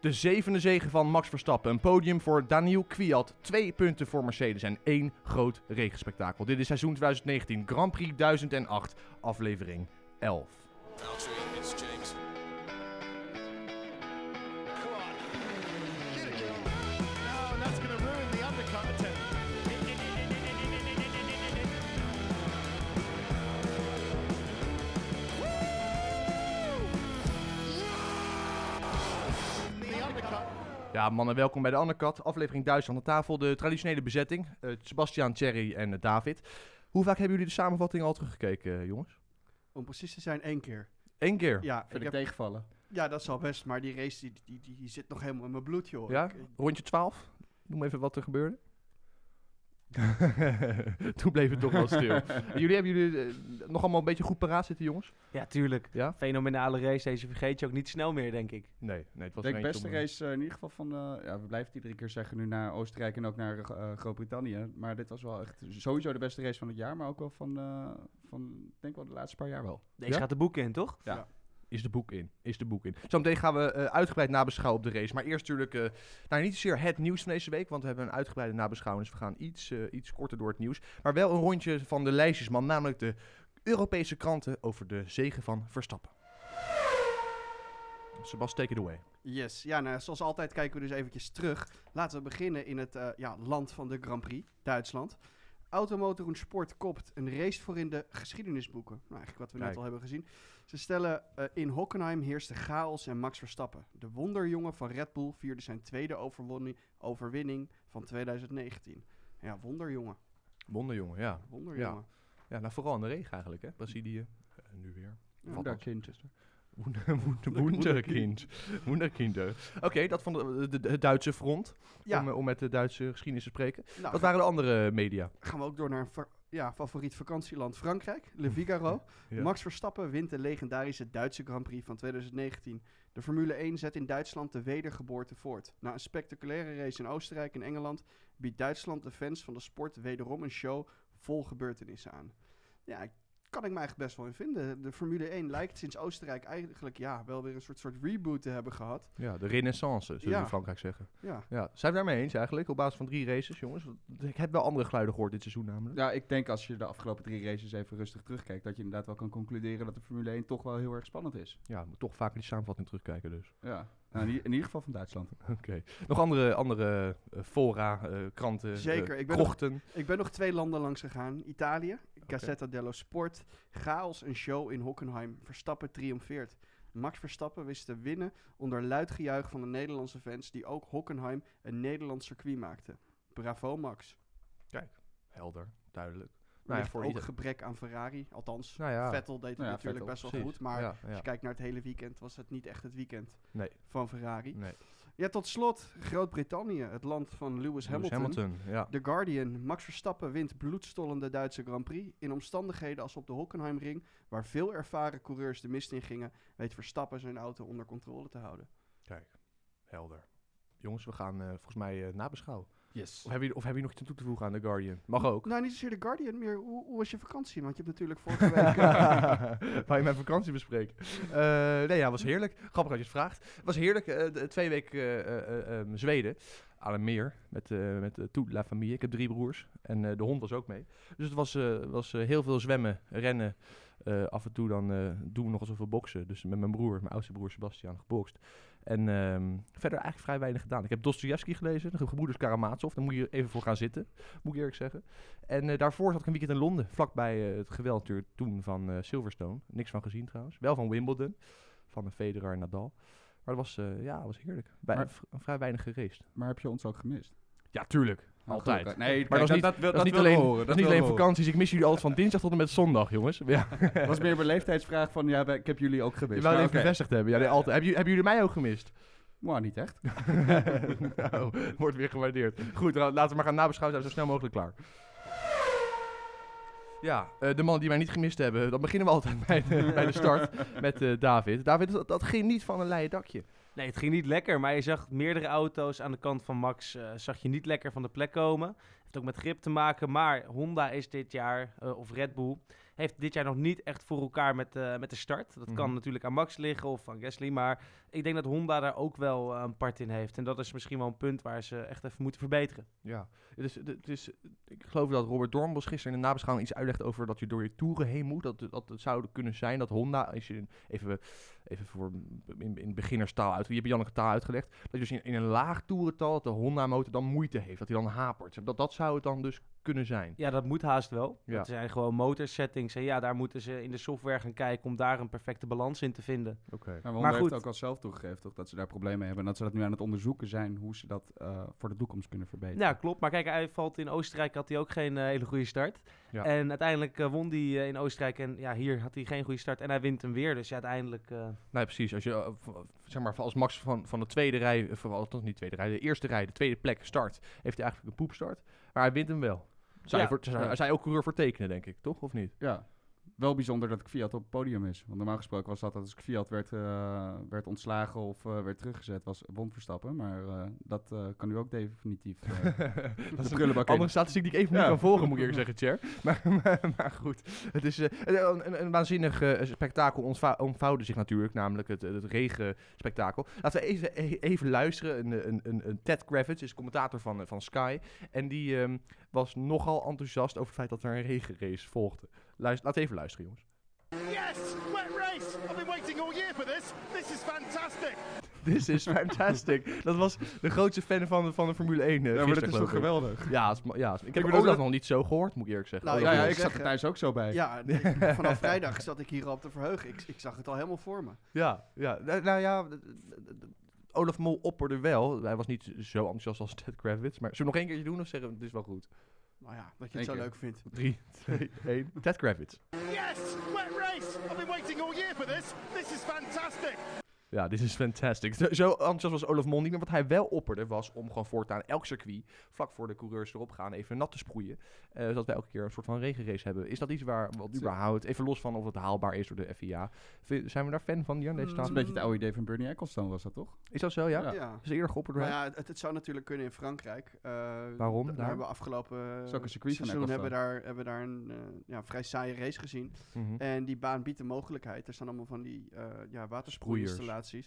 De zevende zege van Max Verstappen. Een podium voor Daniel Kwiat. Twee punten voor Mercedes en één groot regenspektakel. Dit is seizoen 2019, Grand Prix 1008, aflevering 11. Ja, mannen, welkom bij de Undercut. Aflevering 1000 aan de tafel. De traditionele bezetting. eh, Sebastian, Thierry en eh, David. Hoe vaak hebben jullie de samenvatting al teruggekeken, eh, jongens? Om precies te zijn, één keer. Eén keer. Ja, Vind ik ik heb, tegenvallen. ja, dat zal best, maar die race die, die, die, die zit nog helemaal in mijn bloed, joh. Ja? Ik- Rondje 12? Noem even wat er gebeurde. Toen bleef het toch wel stil. jullie hebben jullie eh, nog allemaal een beetje goed paraat zitten, jongens? Ja, tuurlijk. Ja? Fenomenale race. Deze vergeet je ook niet snel meer, denk ik. Nee, nee het was De er eentje beste om, race eh, in ieder geval van, eh, ja, we blijven het iedere keer zeggen nu naar Oostenrijk en ook naar eh, Groot-Brittannië. Maar dit was wel echt sowieso de beste race van het jaar, maar ook wel van, eh, van ik denk wel de laatste paar jaar wel. Deze Ja? gaat de boeken in, toch? Is de boek in. Is de boek in. Zometeen gaan we eh, uitgebreid nabeschouwen op de race. Maar eerst natuurlijk, eh, nou niet zozeer het nieuws van deze week, want we hebben een uitgebreide nabeschouwing. Dus we gaan iets, eh, iets korter door het nieuws. Maar wel een rondje van de lijstjesman, namelijk de Europese kranten over de zegen van Verstappen. Sebas, take it away. Yes, ja, nou, zoals altijd kijken we dus eventjes terug. Laten we beginnen in het ja, land van de Grand Prix, Duitsland. Automotor und Sport kopt een race voor in de geschiedenisboeken. Nou, eigenlijk wat we net al hebben gezien. Ze stellen eh, in Hockenheim heerste chaos en Max Verstappen. De wonderjongen van Red Bull vierde zijn tweede overwinning van 2019. Ja, wonderjongen, Wonderjongen, ja. wonderjongen. Ja, nou vooral in de regen eigenlijk, hè. Brazilië, eh, nu weer. Wunder- Wunderkind. Wunderkinder. Oké, dat van het Duitse front, Ja, om, eh, om met de Duitse geschiedenis te spreken. nou, Wat waren de andere media? gaan we ook door naar een ja, favoriet vakantieland Frankrijk, Le Figaro. Ja. Max Verstappen wint de legendarische Duitse Grand Prix van 2019. De Formule 1 zet in Duitsland de wedergeboorte voort. Na een spectaculaire race in Oostenrijk en Engeland biedt Duitsland de fans van de sport wederom een show vol gebeurtenissen aan. Ja, ik- kan ik me eigenlijk best wel in vinden. De Formule 1 lijkt sinds Oostenrijk eigenlijk ja, wel weer een soort, soort reboot te hebben gehad. Ja, de renaissance, zullen we Ja. in Frankrijk zeggen. Ja, Ja, zijn we daarmee eens eigenlijk, op basis van drie races, jongens? Ik heb wel andere geluiden gehoord dit seizoen namelijk. Ja, ik denk als je de afgelopen drie races even rustig terugkijkt, dat je inderdaad wel kan concluderen dat de Formule 1 toch wel heel erg spannend is. Ja, moet toch vaker die samenvatting terugkijken dus. Ja, nou, in, ieder geval van Duitsland. Oké. Nog andere, andere eh, fora, eh, kranten, Zeker, eh, ik ben nog- krochten. ik ben nog twee landen langs gegaan. Italië, Gazzetta dello Sport. Chaos en show in Hockenheim. Verstappen triomfeert. Max Verstappen wist te winnen onder luid gejuich van de Nederlandse fans... die ook Hockenheim een Nederlands circuit maakten. Bravo Max. Helder, duidelijk. Maar Nou ja, voor ook ieder- gebrek aan Ferrari. Althans, Nou ja, Vettel deed het Nou ja, natuurlijk Vettel, best wel precies. goed. Maar Ja, als je kijkt naar het hele weekend was het niet echt het weekend Nee, van Ferrari. nee. Ja, tot slot Groot-Brittannië, het land van Lewis Lewis Hamilton. Hamilton, ja. The Guardian. Max Verstappen wint bloedstollende Duitse Grand Prix. In omstandigheden als op de Hockenheimring, waar veel ervaren coureurs de mist in gingen, weet Verstappen zijn auto onder controle te houden. Kijk, helder. Jongens, we gaan eh, volgens mij eh, nabeschouwen. Yes. Of hebben jullie of hebben jullie nog iets aan toe te voegen aan The Guardian? Mag ook. Nou, niet zozeer The Guardian, meer hoe, hoe was je vakantie? Want je hebt natuurlijk vorige week... Wou je mijn vakantie bespreken? Eh, nee, ja, was heerlijk. Grappig dat je het vraagt. Het was heerlijk. eh, twee weken eh, eh, eh, ehm, Zweden. Aan een meer. Met, eh met uh, toute la familie. Ik heb drie broers. En eh, de hond was ook mee. Dus het was, eh, was eh, heel veel zwemmen, rennen. Eh, af en toe dan eh, doen we nog eens over boksen. Dus met mijn broer, mijn oudste broer Sebastian, gebokst. En ehm, verder eigenlijk vrij weinig gedaan. Ik heb Dostoevsky gelezen, de gebroeders Karamazov. Daar moet je even voor gaan zitten, moet ik eerlijk zeggen. En eh, daarvoor zat ik een weekend in Londen, vlakbij eh, het geweld toen van eh, Silverstone. Niks van gezien trouwens. Wel van Wimbledon, van de Federer en Nadal. Maar het was, ja, was heerlijk. Bij, Maar- vrij weinig gereisd. Maar heb je ons ook gemist? Ja, tuurlijk. Nou, Altijd. gelukkig. Nee, Maar dat is niet, wil- dat is niet wil alleen, we horen, dat is niet alleen horen. vakanties. Ik mis jullie altijd van dinsdag tot en met zondag, jongens. Ja. Dat was meer mijn leeftijdsvraag van, ja, ik heb jullie ook Je gemist. wou Maar het even oké. bevestigd hebben. Ja, nee, altijd. Hebben, jullie, hebben jullie mij ook gemist? Maar niet echt. nou, wordt weer gewaardeerd. Goed, laten we maar gaan nabeschouwen. Zijn we zo snel mogelijk klaar. Ja, eh, de mannen die mij niet gemist hebben, dan beginnen we altijd bij de, bij de start met eh, David. David, dat, dat ging niet van een leien dakje. Nee, het ging niet lekker, maar je zag meerdere auto's aan de kant van Max, eh, zag je niet lekker van de plek komen. Heeft ook met grip te maken, maar Honda is dit jaar, eh, of Red Bull, heeft dit jaar nog niet echt voor elkaar met, eh, met de start. Dat kan Mhm. natuurlijk aan Max liggen of aan Gasly. Maar ik denk dat Honda daar ook wel eh, een part in heeft. En dat is misschien wel een punt waar ze echt even moeten verbeteren. Ja, het is, het is, ik geloof dat Robert Dornbos gisteren in de nabeschouwing iets uitlegde over dat je door je toeren heen moet. Dat, dat het zou kunnen zijn dat Honda, als je even, even voor in, in beginnerstaal uit, je hebt Janneke taal uitgelegd, dat je dus in, in een laag toerental, dat de Honda motor dan moeite heeft, dat hij dan hapert. Dat, dat zou het dan dus kunnen zijn. Ja, dat moet haast wel. Ja. Dat zijn gewoon motorsettings. En ja, daar moeten ze in de software gaan kijken om daar een perfecte balans in te vinden. Oké. Maar Honda heeft goed. ook al zelf toegegeven toch, dat ze daar problemen mee hebben. En dat ze dat nu aan het onderzoeken zijn hoe ze dat eh, voor de toekomst kunnen verbeteren. Ja, klopt. Maar kijk, hij valt in Oostenrijk had hij ook geen eh, hele goede start. Ja. En uiteindelijk eh, won hij in Oostenrijk. En ja, hier had hij geen goede start. En hij wint hem weer. Dus ja, uiteindelijk... eh, Nee, precies. Als je, zeg maar, als Max van, van de tweede rij, of althans niet tweede rij, de eerste rij, de tweede plek start, heeft hij eigenlijk een poepstart. Maar hij wint hem wel. Zou, Ja. voor, Ja. ook coureur voor tekenen, denk ik, toch? Of niet? Ja, wel bijzonder dat Fiat op het podium is. Want normaal gesproken was dat als Fiat werd, eh, werd ontslagen of eh, werd teruggezet, was won Verstappen. Maar eh, dat kan nu ook definitief. dat is een andere statistiek die ik even Ja. niet kan volgen, moet ik eerlijk zeggen, Cher. Maar, maar, maar goed, het is een, een, een waanzinnig spektakel ontvou- ontvouwde zich natuurlijk, namelijk het, het regenspektakel. Laten we even, e- even luisteren. Een, een, een, een Ted Kravitz is commentator van, van Sky. En die ehm, was nogal enthousiast over het feit dat er een regenrace volgde. Luister, laat even luisteren, jongens. Yes, wet race. I've been waiting all year for this. This is fantastic. This is fantastic. Dat was de grootste fan van de, van de Formule 1 eh, ja, maar dat is toch geweldig? Ja, het is ja, het is- ik heb bedoel, Olaf dat- nog niet zo gehoord, moet ik eerlijk zeggen. Nou, Ja, ik zat er thuis ook zo bij. Ja, ik- vanaf vrijdag zat ik hier al op te verheugen. Ik, ik zag het al helemaal voor me. Ja, ja. Nou, ja, Olaf Mol opperde wel. Hij was niet zo enthousiast als Ted Kravitz. Maar zullen we nog één keertje doen of zeggen we, het is wel goed? Nou ja, dat je Eén het zo keer. leuk vindt. 3, 2, 1. Ted Kravitz. Yes, wet race. I've been waiting all year for this. This is fantastic. Ja, dit is fantastic. Zo, enthousiast was Olaf Mol niet. Maar wat hij wel opperde was om gewoon voortaan elk circuit, vlak voor de coureurs erop gaan, even nat te sproeien. eh, zodat we elke keer een soort van regenrace hebben. Is dat iets waar, wat überhaupt, even los van of het haalbaar is door de FIA, zijn we daar fan van, Jan, deze Mm. Dat is een beetje het oude idee van Bernie Ecclestone, was dat toch? Is dat zo, ja? Ja. Ja. Is er eerder geopperd door Maar hem? ja, het, het zou natuurlijk kunnen in Frankrijk. Eh, Waarom? Daar Daar? hebben we afgelopen een circuit van seizoen hebben daar, hebben we daar een eh, ja, vrij saaie race gezien. Mhm. En die baan biedt de mogelijkheid. Er staan allemaal van die eh ja,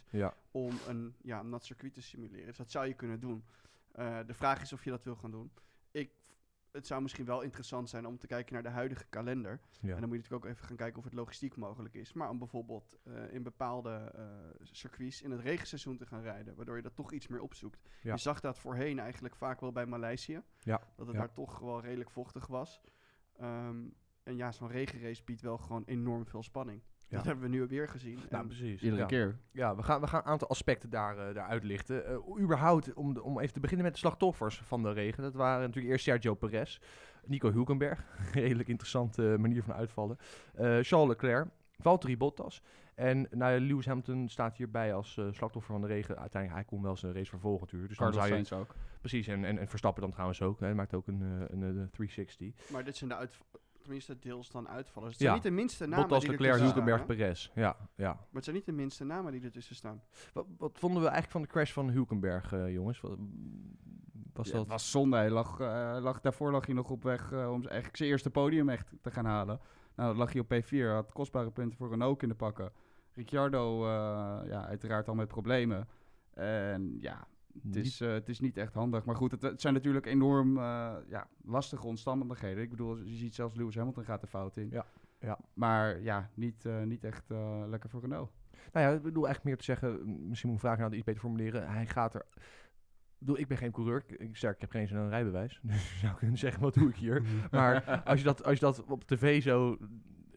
Ja. om een ja, een nat circuit te simuleren. Dus dat zou je kunnen doen. Eh, de vraag is of je dat wil gaan doen. Ik, het zou misschien wel interessant zijn om te kijken naar de huidige kalender. Ja. En dan moet je natuurlijk ook even gaan kijken of het logistiek mogelijk is. Maar om bijvoorbeeld eh, in bepaalde eh, circuits in het regenseizoen te gaan rijden. Waardoor je dat toch iets meer opzoekt. Ja. Je zag dat voorheen eigenlijk vaak wel bij Maleisië. Ja, Dat het daar toch wel redelijk vochtig was. Ehm, en ja, zo'n regenrace biedt wel gewoon enorm veel spanning. Ja. Dat hebben we nu weer gezien. Nou, En precies. Iedere ja. keer. Ja, we gaan, we gaan een aantal aspecten daar, eh daar uitlichten. Eh, überhaupt, om, de- om even te beginnen met de slachtoffers van de regen. Dat waren natuurlijk eerst Sergio Perez, Nico Hulkenberg, redelijk interessante manier van uitvallen. eh, Charles Leclerc, Valtteri Bottas. En nou, Lewis Hamilton staat hierbij als eh, slachtoffer van de regen. Uiteindelijk, hij kon wel zijn race vervolgen natuurlijk. Dus dan Carlos zou je, Sainz ook. precies, en, en, en Verstappen dan trouwens ook. Hij maakt ook een, eh, een, eh, 360. Maar dit zijn de tenminste deels dan uitvallers. Het Ja. zijn niet de minste namen Bottas, die Leclerc, Hulkenberg? Perez. Ja, ja. Maar het zijn niet de minste namen die ertussen staan. Wat, wat vonden we eigenlijk van de crash van Hulkenberg, eh, jongens? Wat, was Ja, dat... het was zonde. Hij lag, eh, lag, daarvoor lag hij nog op weg eh, om eigenlijk zijn eerste podium echt te gaan halen. Nou, dan lag hij op P4, had kostbare punten voor Renault in de pakken. Ricciardo, eh, ja, uiteraard al met problemen. En ja, het is, eh, het is niet echt handig. Maar goed, het, het zijn natuurlijk enorm eh, ja, lastige omstandigheden. Ik bedoel, je ziet zelfs Lewis Hamilton gaat de fout in. Ja, ja. Maar ja, niet, eh, niet echt lekker voor Renault. Nou ja, ik bedoel eigenlijk meer te zeggen, misschien moet ik vragen nou iets beter formuleren. Hij gaat er. Ik bedoel, ik ben geen coureur. Ik, sterk, ik heb geen zo'n rijbewijs. Dus je zou kunnen zeggen, wat doe ik hier? Maar als je dat, als je dat op tv zo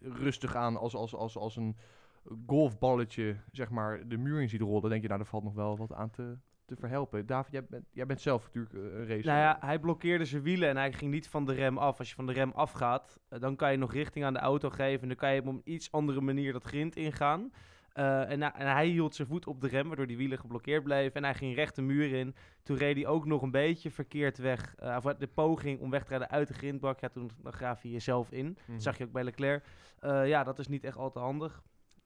rustig aan als, als, als, als een golfballetje, zeg maar, de muur in ziet rollen, dan denk je, nou, er valt nog wel wat aan te, te verhelpen. David, jij bent, jij bent zelf natuurlijk eh, een racer. Nou ja, hij blokkeerde zijn wielen en hij ging niet van de rem af. Als je van de rem afgaat, eh, dan kan je nog richting aan de auto geven. En dan kan je op een iets andere manier dat grind ingaan. Eh, en, hij hield zijn voet op de rem, waardoor die wielen geblokkeerd bleven. En hij ging recht de muur in. Toen reed hij ook nog een beetje verkeerd weg. Of de poging om weg te rijden uit de grindbak. Ja, toen dan graaf je jezelf in. Mhm. Dat zag je ook bij Leclerc. Ja, dat is niet echt al te handig.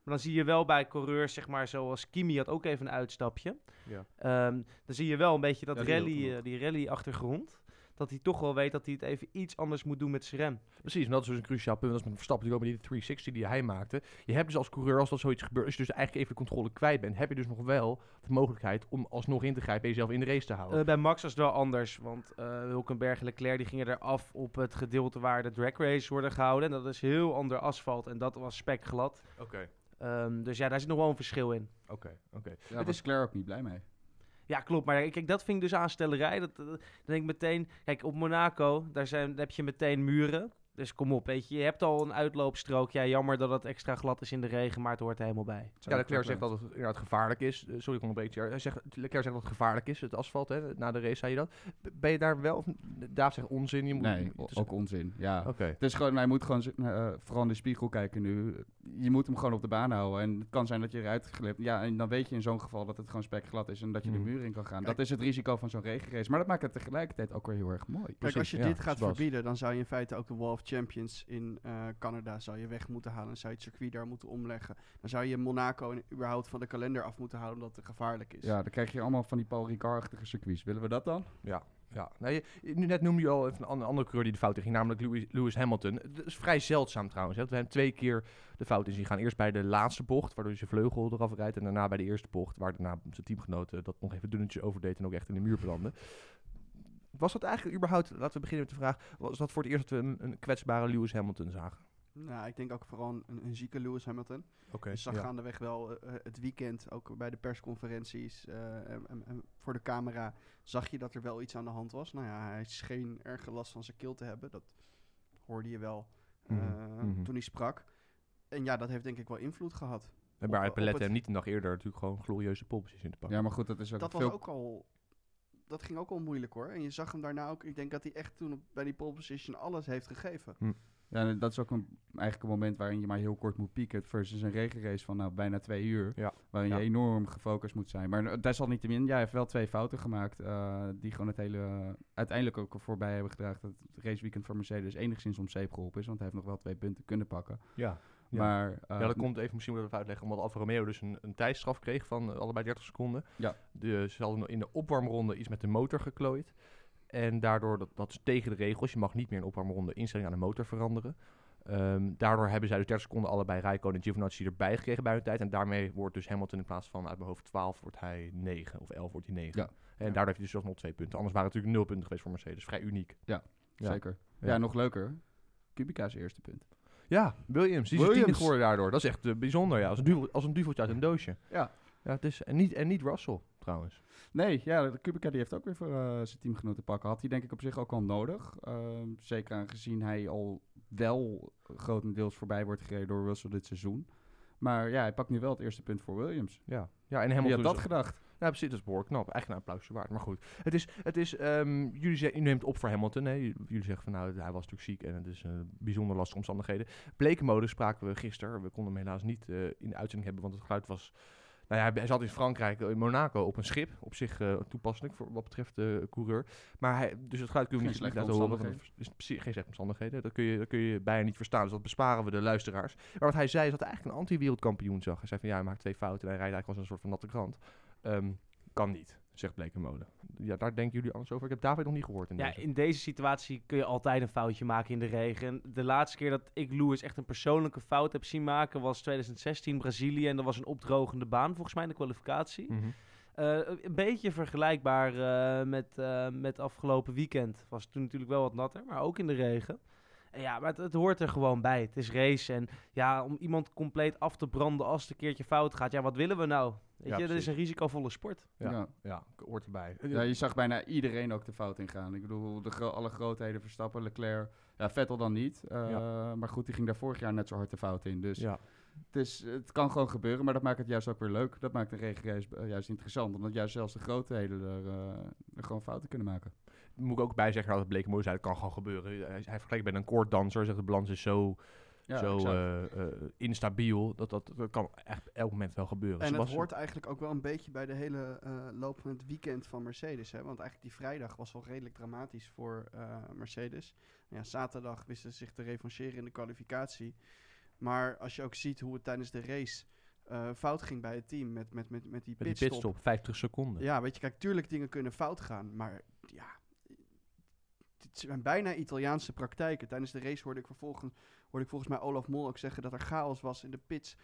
Maar dan zie je wel bij coureurs, zeg maar, zoals Kimi had ook even een uitstapje. Ja. Ehm, dan zie je wel een beetje dat Ja, die rally, eh, die rally-achtergrond. dat hij toch wel weet dat hij het even iets anders moet doen met zijn rem. Precies, en dat is dus een cruciaal punt. Dat is met Verstappen natuurlijk ook met die 360 die hij maakte. Je hebt dus als coureur, als dat zoiets gebeurt, als je dus eigenlijk even de controle kwijt bent, heb je dus nog wel de mogelijkheid om alsnog in te grijpen en jezelf in de race te houden. Eh, bij Max was het wel anders, want Hulkenberg en Leclerc die gingen eraf op het gedeelte waar de drag race worden gehouden. En dat is heel ander asfalt en dat was spekglad. Oké, Ehm, dus ja, daar zit nog wel een verschil in. oké, oké. Ja, Het daar is- is Claire ook niet blij mee. Ja, klopt. Maar kijk, dat vind ik dus aanstellerij. Dat, dat- dan denk ik meteen... Kijk, op Monaco, daar, zijn, daar heb je meteen muren. Dus kom op, weet je. Je hebt al een uitloopstrook. Ja, jammer dat het extra glad is in de regen, maar het hoort er helemaal bij. Ja, Leclerc zegt dat het inderdaad gevaarlijk is. Eh, sorry, ik een beetje. Hij zegt, Leclerc zegt dat het gevaarlijk is, het asfalt. Hè? Na de race zei je dat. Ben je daar wel? Of, Daaf zegt onzin. Je moet, Nee, het o- is- ook onzin. Ja. Oké. Het is gewoon, hij moet gewoon eh, vooral in de spiegel kijken nu. Je moet hem gewoon op de baan houden. En het kan zijn dat je eruit glipt. Ja, en dan weet je in zo'n geval dat het gewoon spekglad is en dat je de muur in kan gaan. Kijk. dat is het risico van zo'n regenrace. Maar dat maakt het tegelijkertijd ook weer heel erg mooi. Kijk, als je ja, dit gaat verbieden, dan zou je in feite ook de Wall of Champions in eh, Canada zou je weg moeten halen. Dan zou je het circuit daar moeten omleggen. Dan zou je Monaco en überhaupt van de kalender af moeten houden omdat het gevaarlijk is. Ja, dan krijg je allemaal van die Paul Ricard-achtige circuits. Willen we dat dan? Ja. Nee, je- nu net noemde je al even een an- andere coureur die de fout in ging, namelijk Lewis, Lewis Hamilton. Dat is vrij zeldzaam trouwens. Hè. dat We hebben twee keer de fout in zien gaan. Eerst bij de laatste bocht, waardoor hij zijn vleugel eraf rijdt. En daarna bij de eerste bocht, waar daarna zijn teamgenoten dat nog even dunnetjes overdeed en ook echt in de muur belandde. Was dat eigenlijk überhaupt, laten we beginnen met de vraag, was dat voor het eerst dat we een, een kwetsbare Lewis Hamilton zagen? Nou, ik denk ook vooral een, een zieke Lewis Hamilton. Oké. Je zag gaandeweg wel eh, eh, het weekend, ook bij de persconferenties eh, en, en- en voor de camera, zag je dat er wel iets aan de hand was. Nou ja, hij scheen erg last van zijn keel te hebben. Dat hoorde je wel eh, Mhm, mhm. toen hij sprak. En ja, dat heeft denk ik wel invloed gehad. En op Pellet het- hem niet een dag eerder natuurlijk gewoon glorieuze poleposition te pakken. Ja, maar goed, dat is ook dat veel... was ook al. Dat ging ook al moeilijk hoor. En je zag hem daarna ook. Ik denk dat hij echt toen op, bij die pole position alles heeft gegeven. Ja, en dat is ook een, eigenlijk een moment waarin je maar heel kort moet pieken. Versus een regenrace van nou, bijna twee uur. Ja. Waarin Ja. je enorm gefocust moet zijn. Maar uh, desalniettemin, ja, hij heeft wel twee fouten gemaakt. eh, die gewoon het hele... uiteindelijk ook voorbij hebben gedragen dat het raceweekend voor Mercedes enigszins om zeep geholpen is. Want hij heeft nog wel twee punten kunnen pakken. Ja. Ja. Maar, uh, ja, dat komt even misschien moet ik even uitleggen, omdat Alfa Romeo dus een, een tijdstraf kreeg van eh, allebei 30 seconden. Ja. De, ze hadden in de opwarmronde iets met de motor geklooid. En daardoor, dat, dat is tegen de regels, je mag niet meer in de opwarmronde instelling aan de motor veranderen. Ehm, daardoor hebben zij dus 30 seconden allebei Rijko en Giovinazzi erbij gekregen bij hun tijd. En daarmee wordt dus Hamilton in plaats van uit mijn hoofd 12 wordt hij 9 of 11 wordt hij 9. Ja. En Ja. daardoor heeft hij dus alsnog twee punten. Anders waren het natuurlijk nul punten geweest voor Mercedes. Vrij uniek. Ja. Zeker. Ja. Ja. nog leuker. Kubica's eerste punt. Ja, Williams. Die is Williams. tiende geworden daardoor. Dat is echt eh, bijzonder, ja. Als een, duvel, als een duveltje uit een doosje. Ja. Ja, het is, en, niet, en niet Russell, trouwens. Nee, ja, de Kubica die heeft ook weer voor eh, zijn teamgenoot te pakken. Had hij denk ik op zich ook al nodig. Ehm, zeker aangezien hij al wel grotendeels voorbij wordt gereden door Russell dit seizoen. Maar ja, hij pakt nu wel het eerste punt voor Williams. Ja, ja en Wie Hamilton... had dat gedacht? Ja, precies. Dat is behoorlijk knap. Echt een applausje waard. Maar goed. Het is, het is ehm, jullie, ze- u neemt op voor Hamilton. Hè? Jullie zeggen van nou, hij was natuurlijk ziek en het is eh, bijzonder lastige omstandigheden. Blekenmode spraken we gisteren. We konden hem helaas niet eh, in de uitzending hebben, want het geluid was... Nou ja, hij zat in Frankrijk, eh, in Monaco, op een schip. Op zich eh, toepasselijk voor wat betreft de coureur. Maar hij, dus het geluid kun je Geen niet, laten horen. want is geen slechte omstandigheden. Dat kun, je, dat kun je bijna niet verstaan. Dus dat besparen we de luisteraars. Maar wat hij zei is dat hij eigenlijk een anti-wereldkampioen zag. Hij zei van ja, hij maakt twee fouten en hij rijdt eigenlijk als een soort van natte krant. Ehm, kan niet, zegt Blekenmode. Ja, daar denken jullie anders over. Ik heb David nog niet gehoord in Ja, deze. in deze situatie kun je altijd een foutje maken in de regen. En de laatste keer dat ik Lewis echt een persoonlijke fout heb zien maken was 2016 Brazilië. En dat was een opdrogende baan volgens mij in de kwalificatie. Mhm. Eh, een beetje vergelijkbaar eh, met, eh, met afgelopen weekend. Was toen natuurlijk wel wat natter, maar ook in de regen. En ja, maar het, het hoort er gewoon bij. Het is race. En ja, om iemand compleet af te branden als het een keertje fout gaat. Ja, wat willen we nou? Weet Ja, je, dit is een risicovolle sport. Ja. Ja. Ja, hoort erbij. Ja, je zag bijna iedereen ook de fout ingaan. Ik bedoel, de gro- alle grootheden Verstappen, Leclerc. Ja, Vettel dan niet. eh, Maar goed, die ging daar vorig jaar net zo hard de fout in. Dus ja. het, is, het kan gewoon gebeuren, maar dat maakt het juist ook weer leuk. Dat maakt de regenrace eh, juist interessant. Omdat juist zelfs de grootheden er, eh, er gewoon fouten kunnen maken. Moet ik ook bij zeggen, dat het Blekenmode zei, dat kan gewoon gebeuren. Hij, hij vergelijkt met een koorddanser. Zegt de balans is zo, Ja, zo eh, eh, instabiel. Dat, dat, dat kan echt elk moment wel gebeuren. En het hoort eigenlijk ook wel een beetje bij de hele eh, loop van het weekend van Mercedes. Hè? Want eigenlijk die vrijdag was wel redelijk dramatisch voor eh, Mercedes. Ja, zaterdag wisten ze zich te revancheren in de kwalificatie. Maar als je ook ziet hoe het tijdens de race eh, fout ging bij het team met, met, met, met die Met die pitstop. pitstop, 50 seconden. Ja, weet je, kijk, tuurlijk dingen kunnen fout gaan. Maar ja, zijn bijna Italiaanse praktijken. Tijdens de race hoorde ik vervolgens hoorde ik volgens mij Olaf Mol ook zeggen dat er chaos was in de pits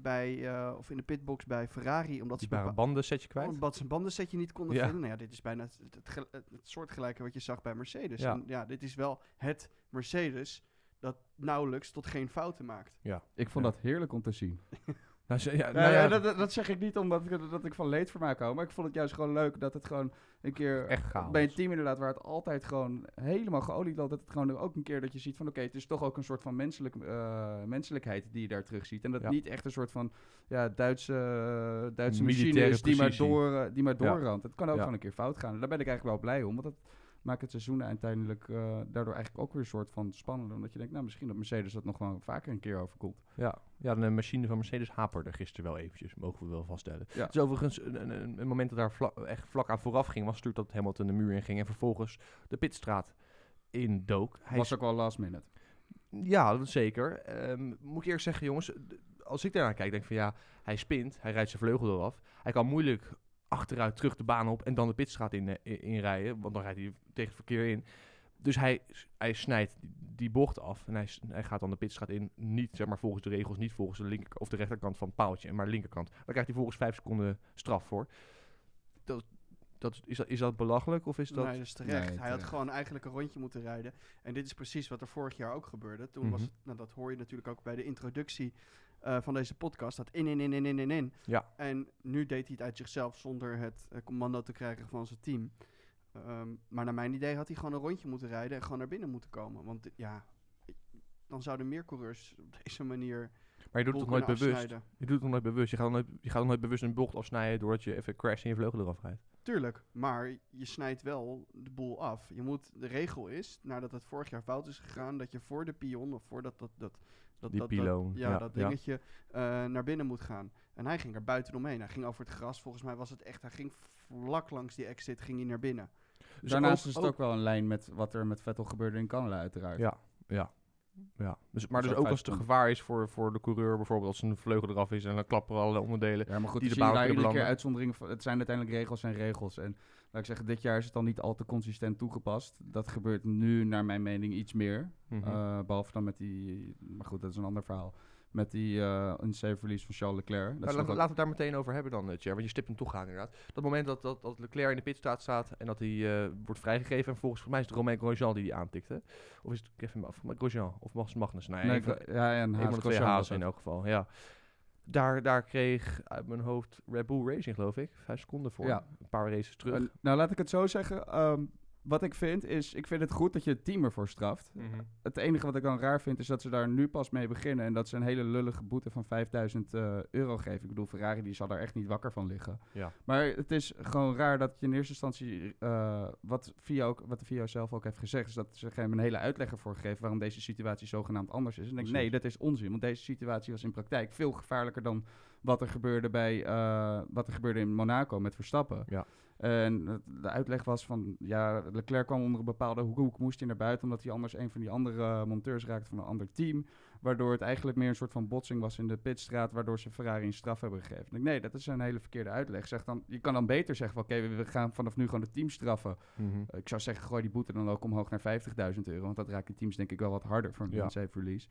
bij eh, of in de pitbox bij Ferrari omdat Die ze waren bepa- banden setje kwijt. omdat ze een bandensetje niet konden Ja. vinden. Nou ja, dit is bijna het, het, het, gel- het, het soortgelijke wat je zag bij Mercedes. Ja. En ja, dit is wel het Mercedes dat nauwelijks tot geen fouten maakt. Ik vond Ja. dat heerlijk om te zien. Nou, ja, Nou ja, ja, dat, dat- zeg ik niet omdat ik, dat ik van leedvermaak hou, maar ik vond het juist gewoon leuk dat het gewoon een keer Echt bij een team inderdaad waar het altijd gewoon helemaal geolied loopt, dat het gewoon ook een keer dat je ziet van oké, het is toch ook een soort van menselijk, eh, menselijkheid die je daar terug ziet. En dat Ja. niet echt een soort van ja, Duitse, Duitse machine is die maar, door, eh, die maar Ja. doorramt. Het kan ook gewoon een keer fout gaan. En daar ben ik eigenlijk wel blij om, want dat maakt het seizoen uiteindelijk eh, daardoor eigenlijk ook weer een soort van spannender. Omdat je denkt, nou misschien dat Mercedes dat nog wel vaker een keer overkomt. Ja, ja, de machine van Mercedes haperde gisteren wel eventjes, mogen we wel vaststellen. Ja. Het is overigens een, een, een- moment dat daar echt vlak aan vooraf ging, was natuurlijk dat Hamilton de muur in ging en vervolgens de pitstraat in dook. Hij was ook wel last minute. Ja, dat zeker. Ehm, moet ik eerlijk zeggen, jongens, als ik daarnaar kijk, denk ik van ja, hij spint, hij rijdt zijn vleugel eraf. Hij kan moeilijk achteruit terug de baan op en dan de pitstraat in, eh, in- inrijden, want dan rijdt hij tegen het verkeer in. Dus hij, hij snijdt die- die bocht af en hij, hij gaat dan de pitstraat in, niet zeg maar volgens de regels, niet volgens de linker of de rechterkant van het paaltje, maar de linkerkant. Daar krijgt hij volgens vijf seconden straf voor. Dat, dat, is, dat, is dat belachelijk of is dat... Nee, dat is terecht. Nee, Hij had gewoon eigenlijk een rondje moeten rijden. En dit is precies wat er vorig jaar ook gebeurde. Toen was Mhm. het, nou, dat hoor je natuurlijk ook bij de introductie eh, van deze podcast, dat in, in, in, in, in, in, in. Ja. En nu deed hij het uit zichzelf zonder het eh, commando te krijgen van zijn team. Ehm, maar naar mijn idee had hij gewoon een rondje moeten rijden en gewoon naar binnen moeten komen. Want ja, dan zouden meer coureurs op deze manier Maar je doet het nooit bewust? afsnijden. Je doet het nooit bewust? Je gaat, nooit, je gaat nooit bewust een bocht afsnijden doordat je even crash en je vleugel eraf rijdt? Tuurlijk, maar je snijdt wel de boel af. Je moet, de regel is, nadat het vorig jaar fout is gegaan, dat je voor de pion of voor dat, dat, dat, Die dat, piloon, dat, ja, ja, dat ja. dingetje eh, naar binnen moet gaan. En hij ging er buiten omheen. Hij ging over het gras. Volgens mij was het echt, hij ging vlak langs die exit, ging hij naar binnen. Dus Daarnaast ook- is het ook wel een lijn met wat er met Vettel gebeurde in Canada uiteraard. Ja, ja. ja. Dus, maar Dus dus ook als het een gevaar is voor, voor de coureur, bijvoorbeeld als een vleugel eraf is en dan klappen alle onderdelen. Ja, maar goed, Die de baan keer belanden. uitzonderingen van. Het zijn uiteindelijk regels en regels. En laat ik zeggen, dit jaar is het dan niet al te consistent toegepast. Dat gebeurt nu, naar mijn mening, iets meer. Mhm. Eh, behalve dan met die, maar goed, dat is een ander verhaal. Met die eh unsafe release van Charles Leclerc. Dat Maar is laten, we het daar meteen over hebben dan, uh, Tjer, want je stipt hem toch aan inderdaad. Dat moment dat, dat, dat Leclerc in de pitstraat staat en dat hij eh, wordt vrijgegeven en volgens mij is het Romain Grosjean die die aantikte. Of is het Kevin Grosjean of Max Magnus? Nou, nee, ik- ja, en Haas twee Grosjean hazen in elk geval, ja. Daar, daar kreeg uit mijn hoofd Red Bull Racing, geloof ik, vijf seconden voor. Ja. Een paar races terug. Nou, laat ik het zo zeggen. ehm, wat ik vind is, ik vind het goed dat je het team ervoor straft. Mhm. Het enige wat ik dan raar vind is dat ze daar nu pas mee beginnen. En dat ze een hele lullige boete van 5000 eh, euro geven. Ik bedoel, Ferrari die zal daar echt niet wakker van liggen. Ja. Maar het is gewoon raar dat je in eerste instantie, eh, wat, VIA ook, wat de VIA zelf ook heeft gezegd, is dat ze geen een hele uitleg ervoor geven waarom deze situatie zogenaamd anders is. En ik denk, nee, dat is onzin. Want deze situatie was in praktijk veel gevaarlijker dan wat er gebeurde, bij, eh, wat er gebeurde in Monaco met Verstappen. Ja. En de uitleg was van, ja, Leclerc kwam onder een bepaalde hoek, moest hij naar buiten, omdat hij anders een van die andere monteurs raakte van een ander team. Waardoor het eigenlijk meer een soort van botsing was in de pitstraat, waardoor ze Ferrari een straf hebben gegeven. Ik nee, dat is een hele verkeerde uitleg. Zeg dan, je kan dan beter zeggen oké, we- we gaan vanaf nu gewoon het team straffen. Mhm. Ik zou zeggen, gooi die boete dan ook omhoog naar 50.000 euro. Want dat raakt die teams denk ik wel wat harder voor een Ja. release.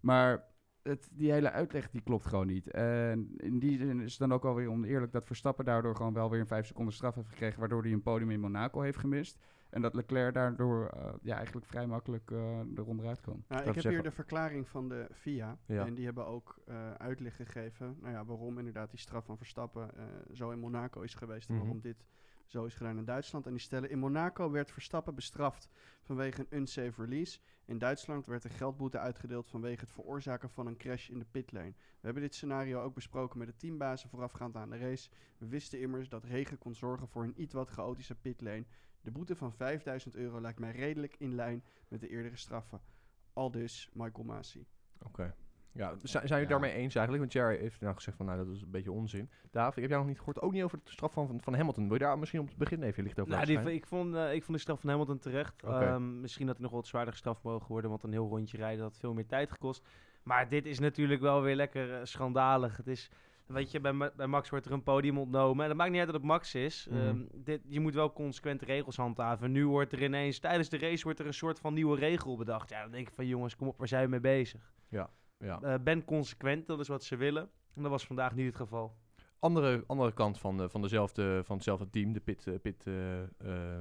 Maar het, die hele uitleg die klopt gewoon niet. En in die zin is het dan ook wel weer oneerlijk dat Verstappen daardoor gewoon wel weer een 5 seconden straf heeft gekregen. Waardoor hij een podium in Monaco heeft gemist. En dat Leclerc daardoor eh, ja, eigenlijk vrij makkelijk eh eronder uit kan. Nou, ik heb zeggen- hier de verklaring van de FIA. Ja. En die hebben ook eh, uitleg gegeven nou ja, waarom inderdaad die straf van Verstappen eh, zo in Monaco is geweest. En Mhm. waarom dit zo is gedaan in Duitsland. En die stellen, in Monaco werd Verstappen bestraft vanwege een unsafe release. In Duitsland werd een geldboete uitgedeeld vanwege het veroorzaken van een crash in de pitlane. We hebben dit scenario ook besproken met de teambazen voorafgaand aan de race. We wisten immers dat regen kon zorgen voor een iets wat chaotische pitlane. De boete van 5000 euro lijkt mij redelijk in lijn met de eerdere straffen. Al dus Michael Masi. Oké. Ja, zijn, zijn jullie Ja. daarmee eens eigenlijk? Want Jerry heeft nou gezegd van, nou, dat is een beetje onzin. David, heb jij nog niet gehoord? Ook niet over de straf van, van, van Hamilton. Wil je daar misschien op het begin even licht over Nou, die, ik, vond, eh, ik vond de straf van Hamilton terecht. Ehm, misschien had hij nog wat zwaarder gestraft mogen worden, want een heel rondje rijden had veel meer tijd gekost. Maar dit is natuurlijk wel weer lekker eh, schandalig. Het is, weet je, bij, bij Max wordt er een podium ontnomen. En dat maakt niet uit dat het Max is. Mhm. Ehm, dit, je moet wel consequente regels handhaven. Nu wordt er ineens, tijdens de race wordt er een soort van nieuwe regel bedacht. Ja, dan denk ik van jongens, kom op, waar zijn we mee bezig? Ja. Eh, ben consequent, dat is wat ze willen. En dat was vandaag niet het geval. Andere, andere kant van, de, van, dezelfde, van hetzelfde team, de pit, eh, pit eh, eh,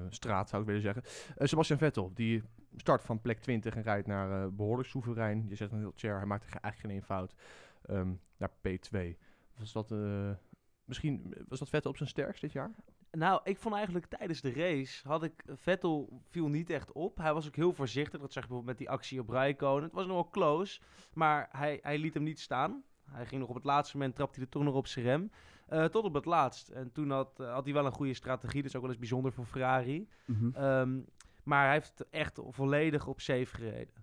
straat zou ik willen zeggen. Sebastian Vettel, die start van plek 20 en rijdt naar eh, behoorlijk soeverein. Je zegt een heel chair, hij maakte ge- eigenlijk geen één fout. Ehm, naar P2. Was dat, misschien was dat Vettel op zijn sterkst dit jaar? Nou, ik vond eigenlijk tijdens de race had ik Vettel viel niet echt op. Hij was ook heel voorzichtig. Dat zag je bijvoorbeeld met die actie op Rijkonen. Het was nog wel close, maar hij, hij liet hem niet staan. Hij ging nog op het laatste moment, trapte hij er toch nog op zijn rem. Eh, tot op het laatst. En toen had, eh, had hij wel een goede strategie. Dat is ook wel eens bijzonder voor Ferrari. Mhm. Ehm, maar hij heeft echt volledig op safe gereden.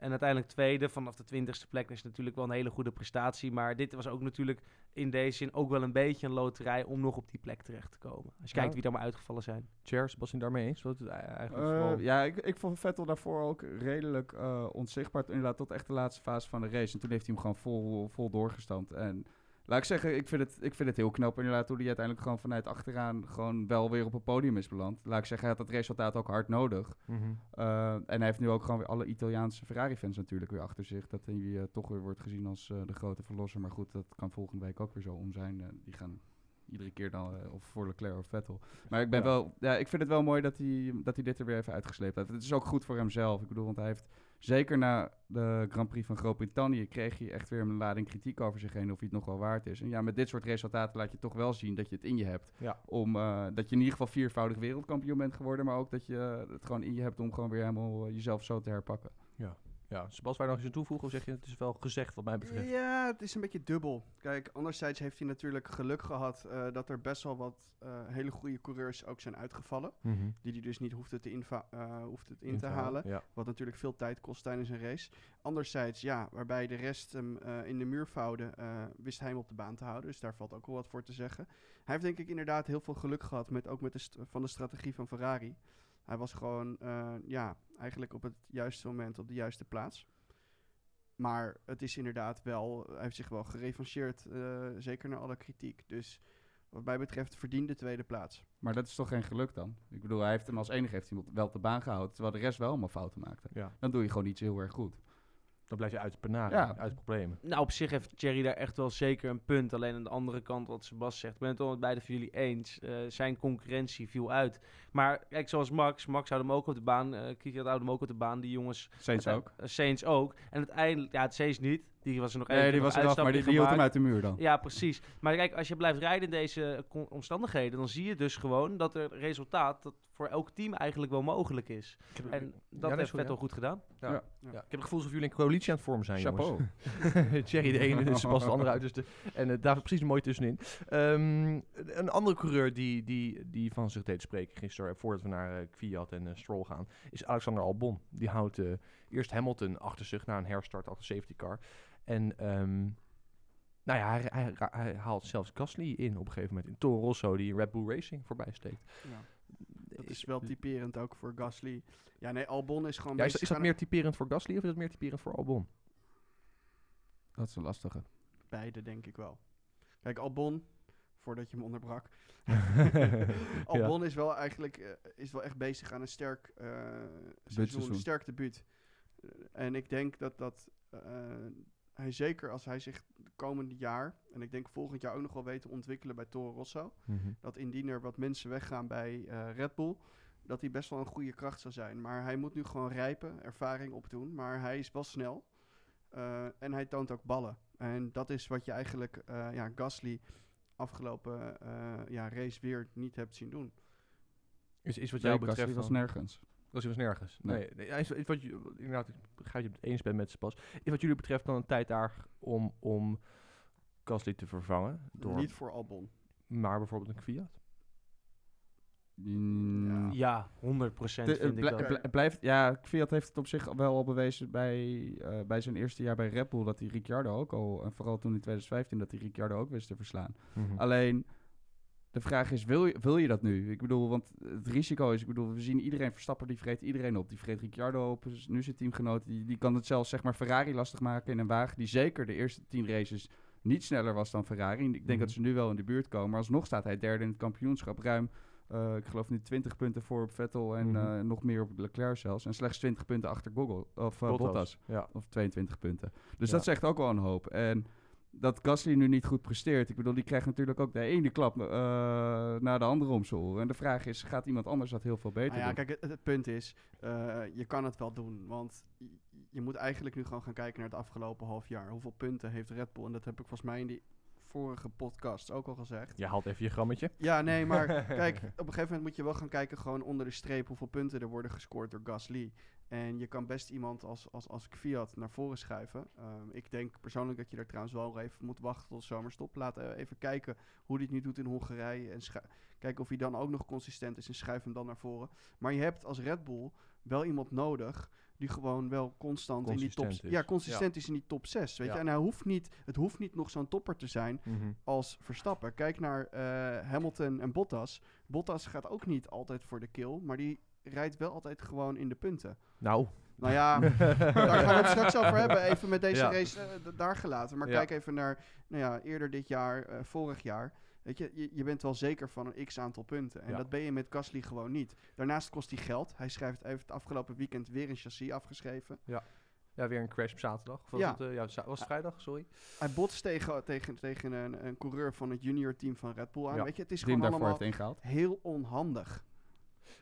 En uiteindelijk tweede, vanaf de twintigste plek is natuurlijk wel een hele goede prestatie. Maar dit was ook natuurlijk in deze zin ook wel een beetje een loterij om nog op die plek terecht te komen. Als je Ja. kijkt wie er maar uitgevallen zijn. Chair, Sebastian daarmee eens? Het eigenlijk Eh, vooral- ja, ik, ik vond Vettel daarvoor ook redelijk eh, onzichtbaar. Inderdaad, tot echt de laatste fase van de race. En toen heeft hij hem gewoon vol, vol doorgestampt. En laat ik zeggen, ik vind, het, ik vind het heel knap inderdaad hoe hij uiteindelijk gewoon vanuit achteraan gewoon wel weer op het podium is beland. Laat ik zeggen, hij had dat resultaat ook hard nodig. Mhm. Eh, en hij heeft nu ook gewoon weer alle Italiaanse Ferrari-fans natuurlijk weer achter zich. Dat hij eh, toch weer wordt gezien als eh, de grote verlosser. Maar goed, dat kan volgende week ook weer zo om zijn. Die gaan iedere keer dan of voor Leclerc of Vettel. Maar ik ben Ja. wel, ja, ik vind het wel mooi dat hij, dat hij dit er weer even uitgesleept heeft. Het is ook goed voor hemzelf. Ik bedoel, want hij heeft zeker na de Grand Prix van Groot-Brittannië kreeg hij echt weer een lading kritiek over zich heen of hij het nog wel waard is. En ja, met dit soort resultaten laat je toch wel zien dat je het in je hebt Ja. om eh, dat je in ieder geval viervoudig wereldkampioen bent geworden, maar ook dat je het gewoon in je hebt om gewoon weer helemaal eh, jezelf zo te herpakken. Ja, Sebas, waar nog eens aan toevoegen? Of zeg je, het is wel gezegd wat mij betreft? Ja, het is een beetje dubbel. Kijk, anderzijds heeft hij natuurlijk geluk gehad eh, dat er best wel wat eh, hele goede coureurs ook zijn uitgevallen. Mhm. Die hij dus niet hoefde, te eh, hoefde het in, In te halen. Ja. Wat natuurlijk veel tijd kost tijdens een race. Anderzijds, ja, waarbij de rest hem in de muur vouwde, wist hij hem op de baan te houden. Dus daar valt ook wel wat voor te zeggen. Hij heeft denk ik inderdaad heel veel geluk gehad met ook met de van de strategie van Ferrari. Hij was gewoon, eh, ja, eigenlijk op het juiste moment op de juiste plaats. Maar het is inderdaad wel, hij heeft zich wel gerevancheerd, eh, zeker naar alle kritiek. Dus wat mij betreft verdiende tweede plaats. Maar dat is toch geen geluk dan? Ik bedoel, hij heeft hem als enige heeft hij wel op de baan gehouden, terwijl de rest wel allemaal fouten maakte. ja. Dan doe je gewoon iets heel erg goed. Dan blijf je uit de penaren, Ja. uit de problemen. Nou, op zich heeft Thierry daar echt wel zeker een punt. Alleen aan de andere kant, wat Sebas zegt, ik ben het wel met beide van jullie eens. Eh, zijn concurrentie viel uit. Maar kijk, zoals Max, Max houdt hem ook op de baan. eh Kvyat houdt hem ook op de baan. Die jongens, Saints ook. eh, Saints ook. En uiteindelijk, ja, het Saints niet. Die was er nog één Nee, die was eraf, maar die, die hield hem uit de muur dan. Ja, precies. Maar kijk, als je blijft rijden in deze omstandigheden, dan zie je dus gewoon dat er resultaat dat voor elk team eigenlijk wel mogelijk is. En dat nee, heeft Vettel ja. goed gedaan. Ja. Ja. Ja. Ik heb het gevoel alsof jullie een coalitie aan het vormen zijn, Chapeau. jongens. Thierry de ene, dus Sebas de andere uiterste. En eh, daar precies mooi tussenin. Ehm, een andere coureur die, die, die van zich deed spreken gisteren, voordat we naar Kvyat en eh, Stroll gaan, is Alexander Albon. Die houdt eh, eerst Hamilton achter zich na een herstart achter safety car. En ehm, nou ja, hij, hij, hij haalt zelfs Gasly in op een gegeven moment. In Toro Rosso, die Red Bull Racing voorbij steekt. Ja. Is wel typerend ook voor Gasly. Ja, nee, Albon is gewoon Ja, is, dat meer typerend voor Gasly of is dat meer typerend voor Albon? Dat is een lastige. Beide, denk ik wel. Kijk, Albon, voordat je hem onderbrak. Ja. Albon is wel eigenlijk eh, is wel echt bezig aan een sterk eh seizoen, seizoen. sterk debuut. En ik denk dat, dat eh, hij zeker als hij zich de komende jaar, en ik denk volgend jaar ook nog wel weet te ontwikkelen bij Toro Rosso, Mhm. dat indien er wat mensen weggaan bij eh, Red Bull, dat hij best wel een goede kracht zou zijn. Maar hij moet nu gewoon rijpen, ervaring opdoen. Maar hij is wel snel. eh, en hij toont ook ballen. En dat is wat je eigenlijk eh, ja, Gasly afgelopen eh, ja, race weer niet hebt zien doen. Is, is wat Nee, jou Gasly betreft was dan- nergens. Gasly was nergens. Nee. Nee, nee, ja, is, is wat je, inderdaad, ik begrijp je het eens bent met Spas. Is wat jullie betreft dan een tijd daar om, om Gasly te vervangen? Door, Niet voor Albon. maar bijvoorbeeld een Kvyat? Mm, Ja, 100% De- vind het ik dat. blijft, ja, Kvyat heeft het op zich wel al bewezen bij, eh, bij zijn eerste jaar bij Red Bull, dat hij Ricciardo ook al, en vooral toen in 2015, dat hij Ricciardo ook wist te verslaan. Alleen, de vraag is, wil je, wil je dat nu? Ik bedoel, want het risico is, ik bedoel, we zien iedereen, Verstappen, die vreet iedereen op. Die vreet Ricciardo op, dus nu zijn teamgenoot, die, die kan het zelfs, zeg maar, Ferrari lastig maken in een wagen die zeker de eerste tien races niet sneller was dan Ferrari. Ik denk Mhm. dat ze nu wel in de buurt komen. Maar alsnog staat hij derde in het kampioenschap. Ruim, eh, ik geloof nu 20 punten voor op Vettel en Mhm. eh, nog meer op Leclerc zelfs. En slechts 20 punten achter Google, of eh, Bottas. Ja. Of 22 punten. Dus Ja. dat zegt ook wel een hoop. En dat Gasly nu niet goed presteert. Ik bedoel, die krijgt natuurlijk ook de ene klap eh na de andere om zijn oren. En de vraag is, gaat iemand anders dat heel veel beter Nou ja, doen? kijk, het, het punt is, eh, je kan het wel doen. Want je, je moet eigenlijk nu gewoon gaan kijken naar het afgelopen half jaar. Hoeveel punten heeft Red Bull? En dat heb ik volgens mij in die vorige podcast ook al gezegd. Je haalt even je grammetje. Ja, nee, maar kijk, op een gegeven moment moet je wel gaan kijken gewoon onder de streep hoeveel punten er worden gescoord door Gasly. En je kan best iemand als, als, als Kvyat naar voren schuiven. Ehm, ik denk persoonlijk dat je daar trouwens wel even moet wachten tot zomerstop. Laten we even kijken hoe het nu doet in Hongarije. En kijken of hij dan ook nog consistent is en schuif hem dan naar voren. Maar je hebt als Red Bull wel iemand nodig die gewoon wel constant in die top... Is. Ja, consistent is in die top 6, weet Ja. je. En hij hoeft niet, het hoeft niet nog zo'n topper te zijn Mhm. als Verstappen. Kijk naar eh, Hamilton en Bottas. Bottas gaat ook niet altijd voor de kill, maar die rijdt wel altijd gewoon in de punten. Nou, Nou ja, daar gaan we het straks over hebben. Even met deze Ja. race eh, daar gelaten. Maar Ja. kijk even naar nou ja, eerder dit jaar, eh, vorig jaar. Weet je, je, je bent wel zeker van een x aantal punten. En Ja. dat ben je met Gasly gewoon niet. Daarnaast kost hij geld. Hij schrijft, heeft het afgelopen weekend weer een chassis afgeschreven. ja, weer een crash op zaterdag. Of was Ja. het, eh, ja, za- was het vrijdag? Sorry. Hij botst tegen, tegen, tegen een, een coureur van het junior team van Red Bull aan. Ja. Weet je, het is Die gewoon allemaal heel onhandig.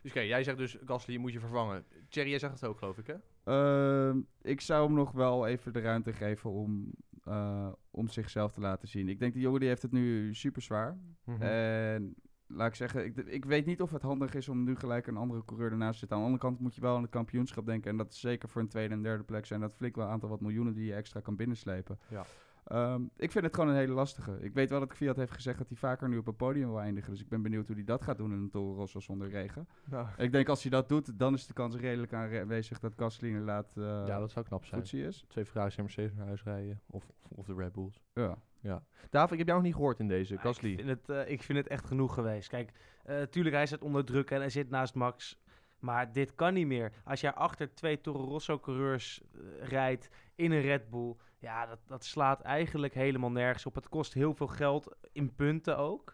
Dus oké, jij zegt dus Gasly moet je vervangen. Thierry, jij zegt het ook geloof ik hè? Ehm, ik zou hem nog wel even de ruimte geven om, eh, om zichzelf te laten zien. Ik denk die jongen die heeft het nu super zwaar. Mhm. En laat ik zeggen, ik, ik weet niet of het handig is om nu gelijk een andere coureur ernaast te zitten. Aan de andere kant moet je wel aan het kampioenschap denken. En dat is zeker voor een tweede en derde plek zijn dat flink wel een aantal wat miljoenen die je extra kan binnenslepen. Ja. Ehm, ik vind het gewoon een hele lastige. Ik weet wel dat Fiat heeft gezegd dat hij vaker nu op een podium wil eindigen. Dus ik ben benieuwd hoe hij dat gaat doen in een Toro Rosso zonder regen. Nou, Ik denk als hij dat doet, dan is de kans redelijk aanwezig dat Gasly inderdaad uh, ja, dat zou knap zijn. is. Twee Ferraris en Mercedes naar huis rijden. Of, of, of de Red Bulls. Ja. David, ik heb jou nog niet gehoord in deze. Ja, Gasly. Ik vind, het, eh, ik vind het echt genoeg geweest. Kijk, eh tuurlijk, hij zit onder druk en hij zit naast Max. Maar dit kan niet meer. Als jij achter twee Toro Rosso-coureurs eh, rijdt in een Red Bull... Ja, dat, dat slaat eigenlijk helemaal nergens op. Het kost heel veel geld, in punten ook.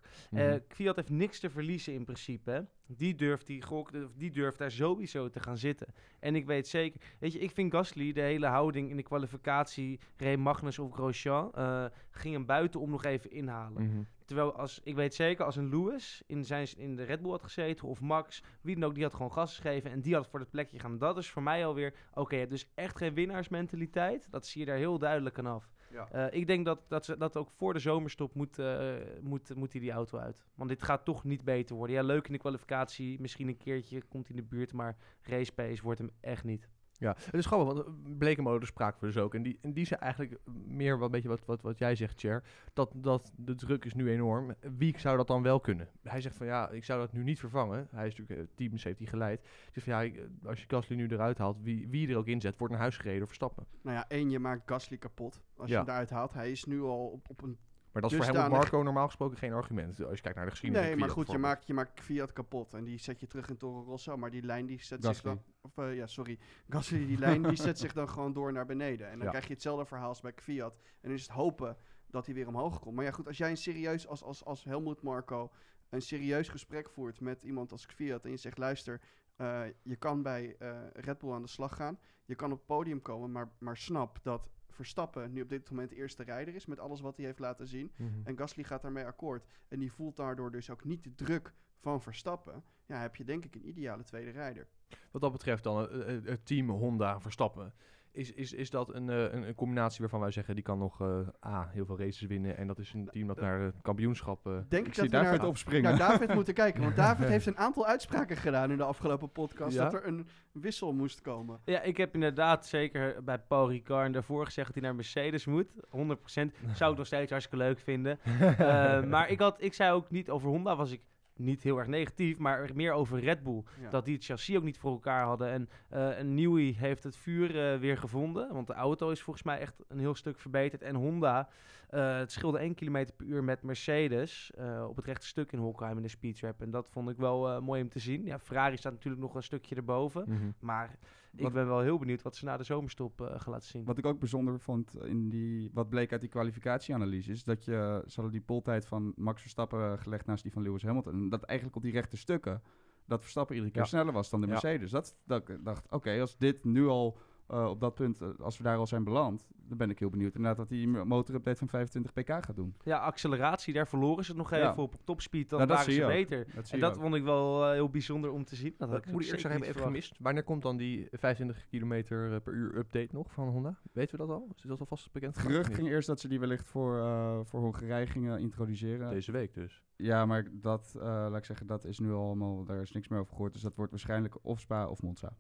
Kvyat heeft niks te verliezen in principe. hè. Die durft, die, gok, die durft daar sowieso te gaan zitten. En ik weet zeker... Weet je, ik vind Gasly, de hele houding in de kwalificatie... Ray Magnus of Grosjean... eh, ging hem buitenom nog even inhalen. Mhm. Terwijl als, ik weet zeker, als een Lewis in, zijn, in de Red Bull had gezeten, of Max, wie dan ook, die had gewoon gas gegeven en die had voor het plekje gaan. Dat is voor mij alweer, oké, je hebt dus echt geen winnaarsmentaliteit. Dat zie je daar heel duidelijk aan af. Ja. Eh, ik denk dat, dat, ze, dat ook voor de zomerstop moet, eh, moet, moet hij die auto uit. Want dit gaat toch niet beter worden. Ja, leuk in de kwalificatie, misschien een keertje komt hij in de buurt, maar race pace wordt hem echt niet. Ja, het is grappig, want eh, Blekemolen spraken we dus ook. En die, en die zei eigenlijk meer wat, beetje wat, wat, wat jij zegt, Cher. Dat, dat de druk is nu enorm. Wie zou dat dan wel kunnen? Hij zegt van ja, ik zou dat nu niet vervangen. Hij is natuurlijk, eh, teams heeft hij geleid. Hij zegt van ja, eh, als je Gasly nu eruit haalt, wie, wie er ook inzet, wordt naar huis gereden door Verstappen. Nou ja, één, je maakt Gasly kapot. Als je hem eruit haalt. Hij is nu al op, op een... Maar dat is voor hem Dusdanig- Marco normaal gesproken geen argument. Als je kijkt naar de geschiedenis. Nee, van maar goed, je maakt, je maakt Fiat kapot. En die zet je terug in Toro Rosso. Maar die lijn die zet Gasly. zich dan... Of, eh, ja, sorry. Gasly, die lijn die zet zich dan gewoon door naar beneden. En dan Ja. krijg je hetzelfde verhaal als bij Fiat. En dan is het hopen dat hij weer omhoog komt. Maar ja, goed, als jij een serieus, als, als, als Helmut Marco, een serieus gesprek voert met iemand als Fiat. En je zegt, luister, eh, je kan bij eh, Red Bull aan de slag gaan. Je kan op het podium komen, maar, maar snap dat Verstappen nu op dit moment eerste rijder is. Met alles wat hij heeft laten zien. Mhm. En Gasly gaat daarmee akkoord. En die voelt daardoor dus ook niet de druk van Verstappen. Ja, heb je denk ik een ideale tweede rijder. Wat dat betreft dan, eh, eh, het team Honda Verstappen. Is, is, is dat een, eh, een, een combinatie waarvan wij zeggen, die kan nog eh, A, heel veel races winnen. En dat is een team dat naar het kampioenschap... eh, Denk Ik ik dat we David naar, opspringen. naar David moeten kijken. Want David heeft een aantal uitspraken gedaan in de afgelopen podcast. Ja? Dat er een wissel moest komen. Ja, ik heb inderdaad zeker bij Paul Ricard en daarvoor gezegd dat hij naar Mercedes moet. 100% zou ik nog steeds hartstikke leuk vinden. Eh, maar ik, had, ik zei ook niet over Honda, was ik niet heel erg negatief, maar meer over Red Bull. Ja. Dat die het chassis ook niet voor elkaar hadden. En een Newey heeft het vuur eh, weer gevonden. Want de auto is volgens mij echt een heel stuk verbeterd. En Honda, eh, het scheelde 1 km per uur met Mercedes. op het rechte stuk in Hockenheim in de speedtrap. En dat vond ik wel mooi om te zien. Ja, Ferrari staat natuurlijk nog een stukje erboven. Mhm. Maar ik ben wel heel benieuwd wat ze na de zomerstop eh, gaan laten zien. Wat ik ook bijzonder vond in die, wat bleek uit die kwalificatieanalyse, is dat je, ze hadden die poltijd van Max Verstappen eh, gelegd naast die van Lewis Hamilton. En dat eigenlijk op die rechte stukken, dat Verstappen iedere keer Ja. sneller was dan de Ja. Mercedes. Dat, dat ik dacht, oké, als dit nu al eh, op dat punt, eh, als we daar al zijn beland, dan ben ik heel benieuwd inderdaad wat die motorupdate van 25 pk gaat doen. Ja, acceleratie, daar verloren ze het nog Ja. even op. Op topspeed, dan Nou, dat waren ze beter. Dat zie En dat ook. vond ik wel eh, heel bijzonder om te zien. Dat had Dat ik moet ik eerlijk zeggen, even gemist. Wanneer komt dan die 25 km per uur update nog van Honda? Weten we dat al? Is dat alvast bekend? Gerucht ging eerst dat ze die wellicht voor, eh voor Hongarije gingen introduceren. Deze week dus. Ja, maar dat, eh, laat ik zeggen, dat is nu allemaal, daar is niks meer over gehoord. Dus dat wordt waarschijnlijk of Spa of Monza.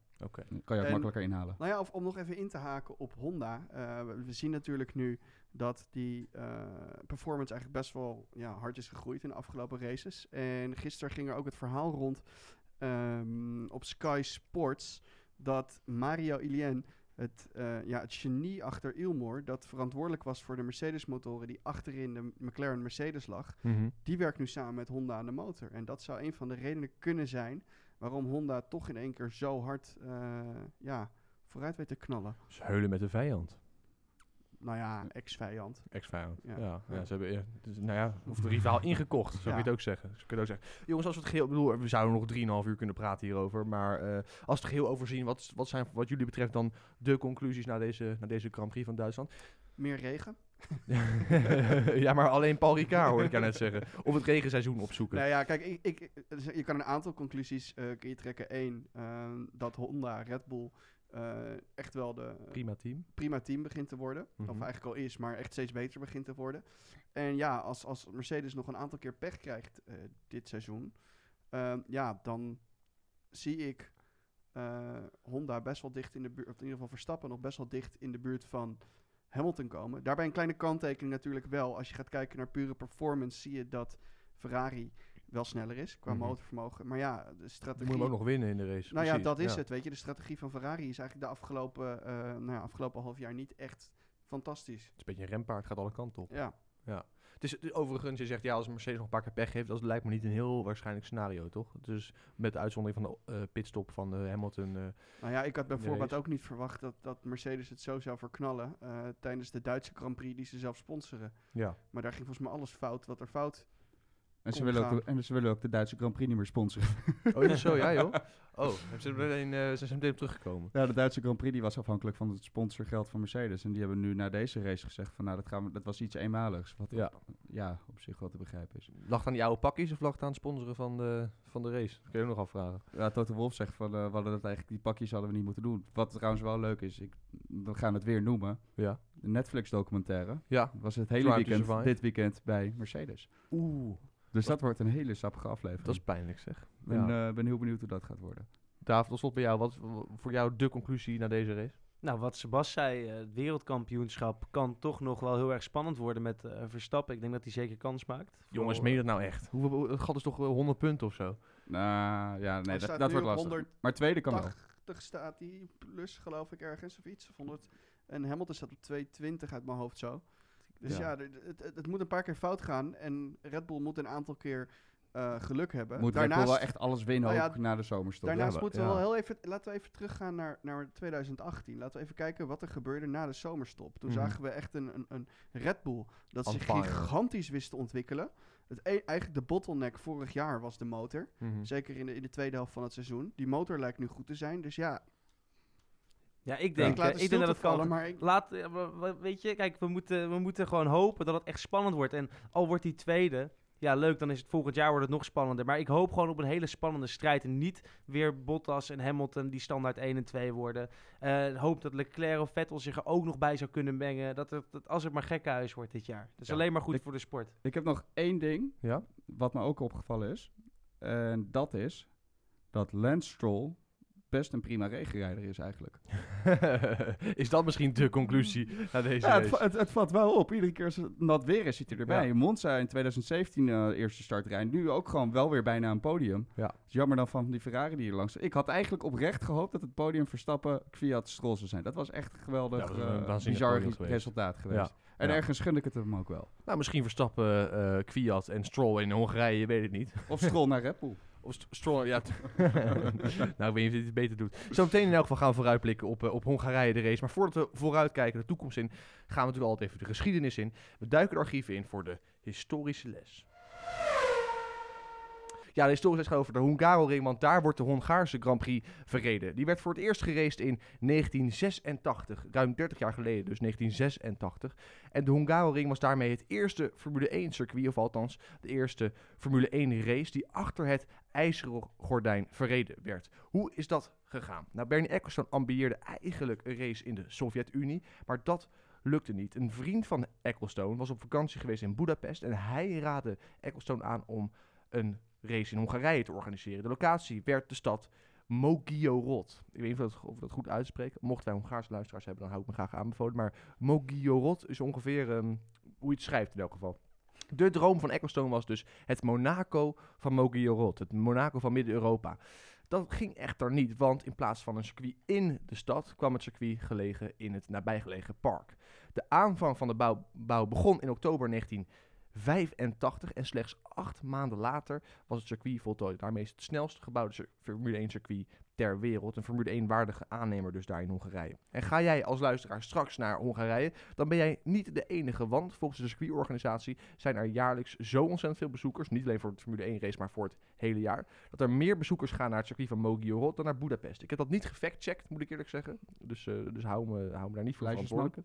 Dan kan je ook En- makkelijker inhalen. Nou ja, of om nog even in te haken op Honda. eh, we, we zien natuurlijk nu dat die eh, performance eigenlijk best wel ja, hard is gegroeid in de afgelopen races. En gisteren ging er ook het verhaal rond ehm, op Sky Sports dat Mario Ilien, het, eh, ja, het genie achter Ilmor, dat verantwoordelijk was voor de Mercedes-motoren die achterin de McLaren Mercedes lag, Mhm. die werkt nu samen met Honda aan de motor. En dat zou een van de redenen kunnen zijn waarom Honda toch in één keer zo hard eh, ja, vooruit weet te knallen. Dus heulen met de vijand. Nou ja, ex-vijand. Ex-vijand. Ja. Ja. Ze hebben, ja, dus, nou ja, of de rivaal ingekocht, zou je het ook zeggen. Ze kunnen ook zeggen. Jongens, als we het geheel, bedoel, we zouden nog 3,5 uur kunnen praten hierover, maar eh, als we het geheel overzien, wat, wat zijn wat jullie betreft dan de conclusies na deze, na deze Grand Prix van Duitsland? Meer regen. ja, maar alleen Paul Ricard hoorde ik jou net zeggen. Of het regenseizoen opzoeken. Nou ja, kijk, ik, ik, dus je kan een aantal conclusies eh, kun je trekken. Eén, ehm, dat Honda, Red Bull eh, echt wel de Prima team. prima team begint te worden. Of Mhm. eigenlijk al is, maar echt steeds beter begint te worden. En ja, als, als Mercedes nog een aantal keer pech krijgt eh, dit seizoen, ehm, ja, dan zie ik eh, Honda best wel dicht in de buurt, of in ieder geval Verstappen nog best wel dicht in de buurt van Hamilton komen. Daarbij een kleine kanttekening natuurlijk wel. Als je gaat kijken naar pure performance, zie je dat Ferrari wel sneller is qua Mhm. motorvermogen. Maar ja, de strategie... moet je ook nog winnen in de race. Nou ja, dat is het. Weet je, de strategie van Ferrari is eigenlijk de afgelopen, eh, nou ja, afgelopen half jaar niet echt fantastisch. Het is een beetje een rempaard, gaat alle kanten op. Ja, Het is, is overigens, je zegt ja, als Mercedes nog een paar keer pech heeft, dat lijkt me niet een heel waarschijnlijk scenario, toch? Dus met de uitzondering van de eh, pitstop van eh, Hamilton. eh, nou ja, ik had bijvoorbeeld ook niet verwacht dat, dat Mercedes het zo zou verknallen tijdens de Duitse Grand Prix die ze zelf sponsoren. ja. Maar daar ging volgens mij alles fout wat er fout. En ze, willen ook en ze willen ook de Duitse Grand Prix niet meer sponsoren. Oh, is het zo? Ja, joh. Oh, hebben ze meteen, eh, zijn ze meteen op teruggekomen. ja, de Duitse Grand Prix die was afhankelijk van het sponsorgeld van Mercedes. En die hebben nu na deze race gezegd van nou, dat, gaan we, dat was iets eenmaligs. Wat Ja. ja, op zich wel te begrijpen is. Lag het aan die oude pakjes of lag het aan het sponsoren van de, van de race? Dat kun je ook nog afvragen. Ja, Toto Wolf zegt van, eh, we hadden dat eigenlijk, die pakjes hadden we niet moeten doen. Wat trouwens wel leuk is, ik, we gaan het weer noemen. Ja. De Netflix documentaire Ja. was het hele weekend, dit weekend bij Mercedes. Oeh. Dus dat wordt een hele sappige aflevering. Dat is pijnlijk, zeg. Ik ben, Ja. eh, ben heel benieuwd hoe dat gaat worden. David, tot slot bij jou. Wat voor jou de conclusie na deze race? Nou, wat Sebas zei, eh, het wereldkampioenschap kan toch nog wel heel erg spannend worden met eh, Verstappen. Ik denk dat hij zeker kans maakt. Jongens, meen je dat nou echt? Hoeveel, het gat is toch wel 100 punten of zo? Nou, ja, nee, dat, dat wordt lastig. 180 Maar tweede kan wel. staat hij plus, geloof ik, ergens of iets. Of 100. En Hamilton staat op 220 uit mijn hoofd zo. Dus Ja. het, het, het moet een paar keer fout gaan. En Red Bull moet een aantal keer eh, geluk hebben. Moet Red Bull wel echt alles winnen Nou ja, ook na de zomerstop. Daarnaast moeten ja. we wel heel even, laten we even teruggaan naar, naar 2018. Laten we even kijken wat er gebeurde na de zomerstop. Toen Mhm. zagen we echt een, een, een Red Bull dat zich gigantisch wist te ontwikkelen. Het, e- eigenlijk de bottleneck vorig jaar was de motor. Mhm. Zeker in de, in de tweede helft van het seizoen. Die motor lijkt nu goed te zijn. Dus ja, Ja, ik ik denk, eh, ik denk dat het kan. vallen. Maar ik, Laat, eh, we- we- weet je, kijk, we moeten, we moeten gewoon hopen dat het echt spannend wordt. En al wordt die tweede, ja leuk, dan is het volgend jaar wordt het nog spannender. Maar ik hoop gewoon op een hele spannende strijd. En niet weer Bottas en Hamilton die standaard 1 en 2 worden. Eh hoop dat Leclerc of Vettel zich er ook nog bij zou kunnen mengen. Dat het, dat als het maar gekkenhuis wordt dit jaar. Dat is Ja. alleen maar goed Ik- voor de sport. Ik heb nog één ding Ja? wat me ook opgevallen is. En dat is dat Lance Stroll best een prima regenrijder is eigenlijk. is dat misschien de conclusie na deze Ja, het, het, het valt wel op. Iedere keer als het nat weer is, zit hij erbij. Ja. Monza in 2017 eh eerste startrij. Nu ook gewoon wel weer bijna een podium. Ja. Het is jammer dan van die Ferrari die hier langs... Ik had eigenlijk oprecht gehoopt dat het podium Verstappen, Kvyat, Stroll zou zijn. Dat was echt een geweldig, Ja, een eh, bizar geweest. resultaat geweest. Ja. En Ja. ergens gun ik het hem ook wel. Nou, misschien Verstappen, eh Kwiat en Stroll in Hongarije, je weet het niet. Of Stroll naar Red Bull. Of St- ja. nou, ik weet niet of hij het beter doet. Zometeen in elk geval gaan we vooruitblikken op, eh, op Hongarije de race. Maar voordat we vooruitkijken de toekomst in, gaan we natuurlijk altijd even de geschiedenis in. We duiken de archieven in voor de historische les. Ja, de historische gaat over de Hungaroring, want daar wordt de Hongaarse Grand Prix verreden. Die werd voor het eerst geraced in 1986, ruim 30 jaar geleden, dus 1986. En de Hungaroring was daarmee het eerste Formule 1 circuit, of althans de eerste Formule 1 race die achter het ijzeren gordijn verreden werd. Hoe is dat gegaan? Nou, Bernie Ecclestone ambieerde eigenlijk een race in de Sovjet-Unie, maar dat lukte niet. Een vriend van Ecclestone was op vakantie geweest in Budapest en hij raadde Ecclestone aan om een race in Hongarije te organiseren. De locatie werd de stad Mogorod. Ik weet niet of dat, dat goed uitspreek. Mochten wij Hongaarse luisteraars hebben, dan hou ik me graag aanbevolen. Maar Mogorod is ongeveer ehm, hoe je het schrijft in elk geval. De droom van Ecclestone was dus het Monaco van Mogorod. Het Monaco van Midden-Europa. Dat ging echter niet, want in plaats van een circuit in de stad kwam het circuit gelegen in het nabijgelegen park. De aanvang van de bouw, begon in oktober 1985 en slechts acht maanden later was het circuit voltooid. Daarmee is het snelst gebouwde Formule 1 circuit ter wereld. Een Formule 1 waardige aannemer dus daar in Hongarije. En ga jij als luisteraar straks naar Hongarije, dan ben jij niet de enige. Want volgens de circuitorganisatie zijn er jaarlijks zo ontzettend veel bezoekers. Niet alleen voor het Formule 1 race, maar voor het hele jaar. Dat er meer bezoekers gaan naar het circuit van Mogorod dan naar Budapest. Ik heb dat niet gefactcheckt, moet ik eerlijk zeggen. Dus, eh, dus hou, me, hou me daar niet voor verantwoordelijk.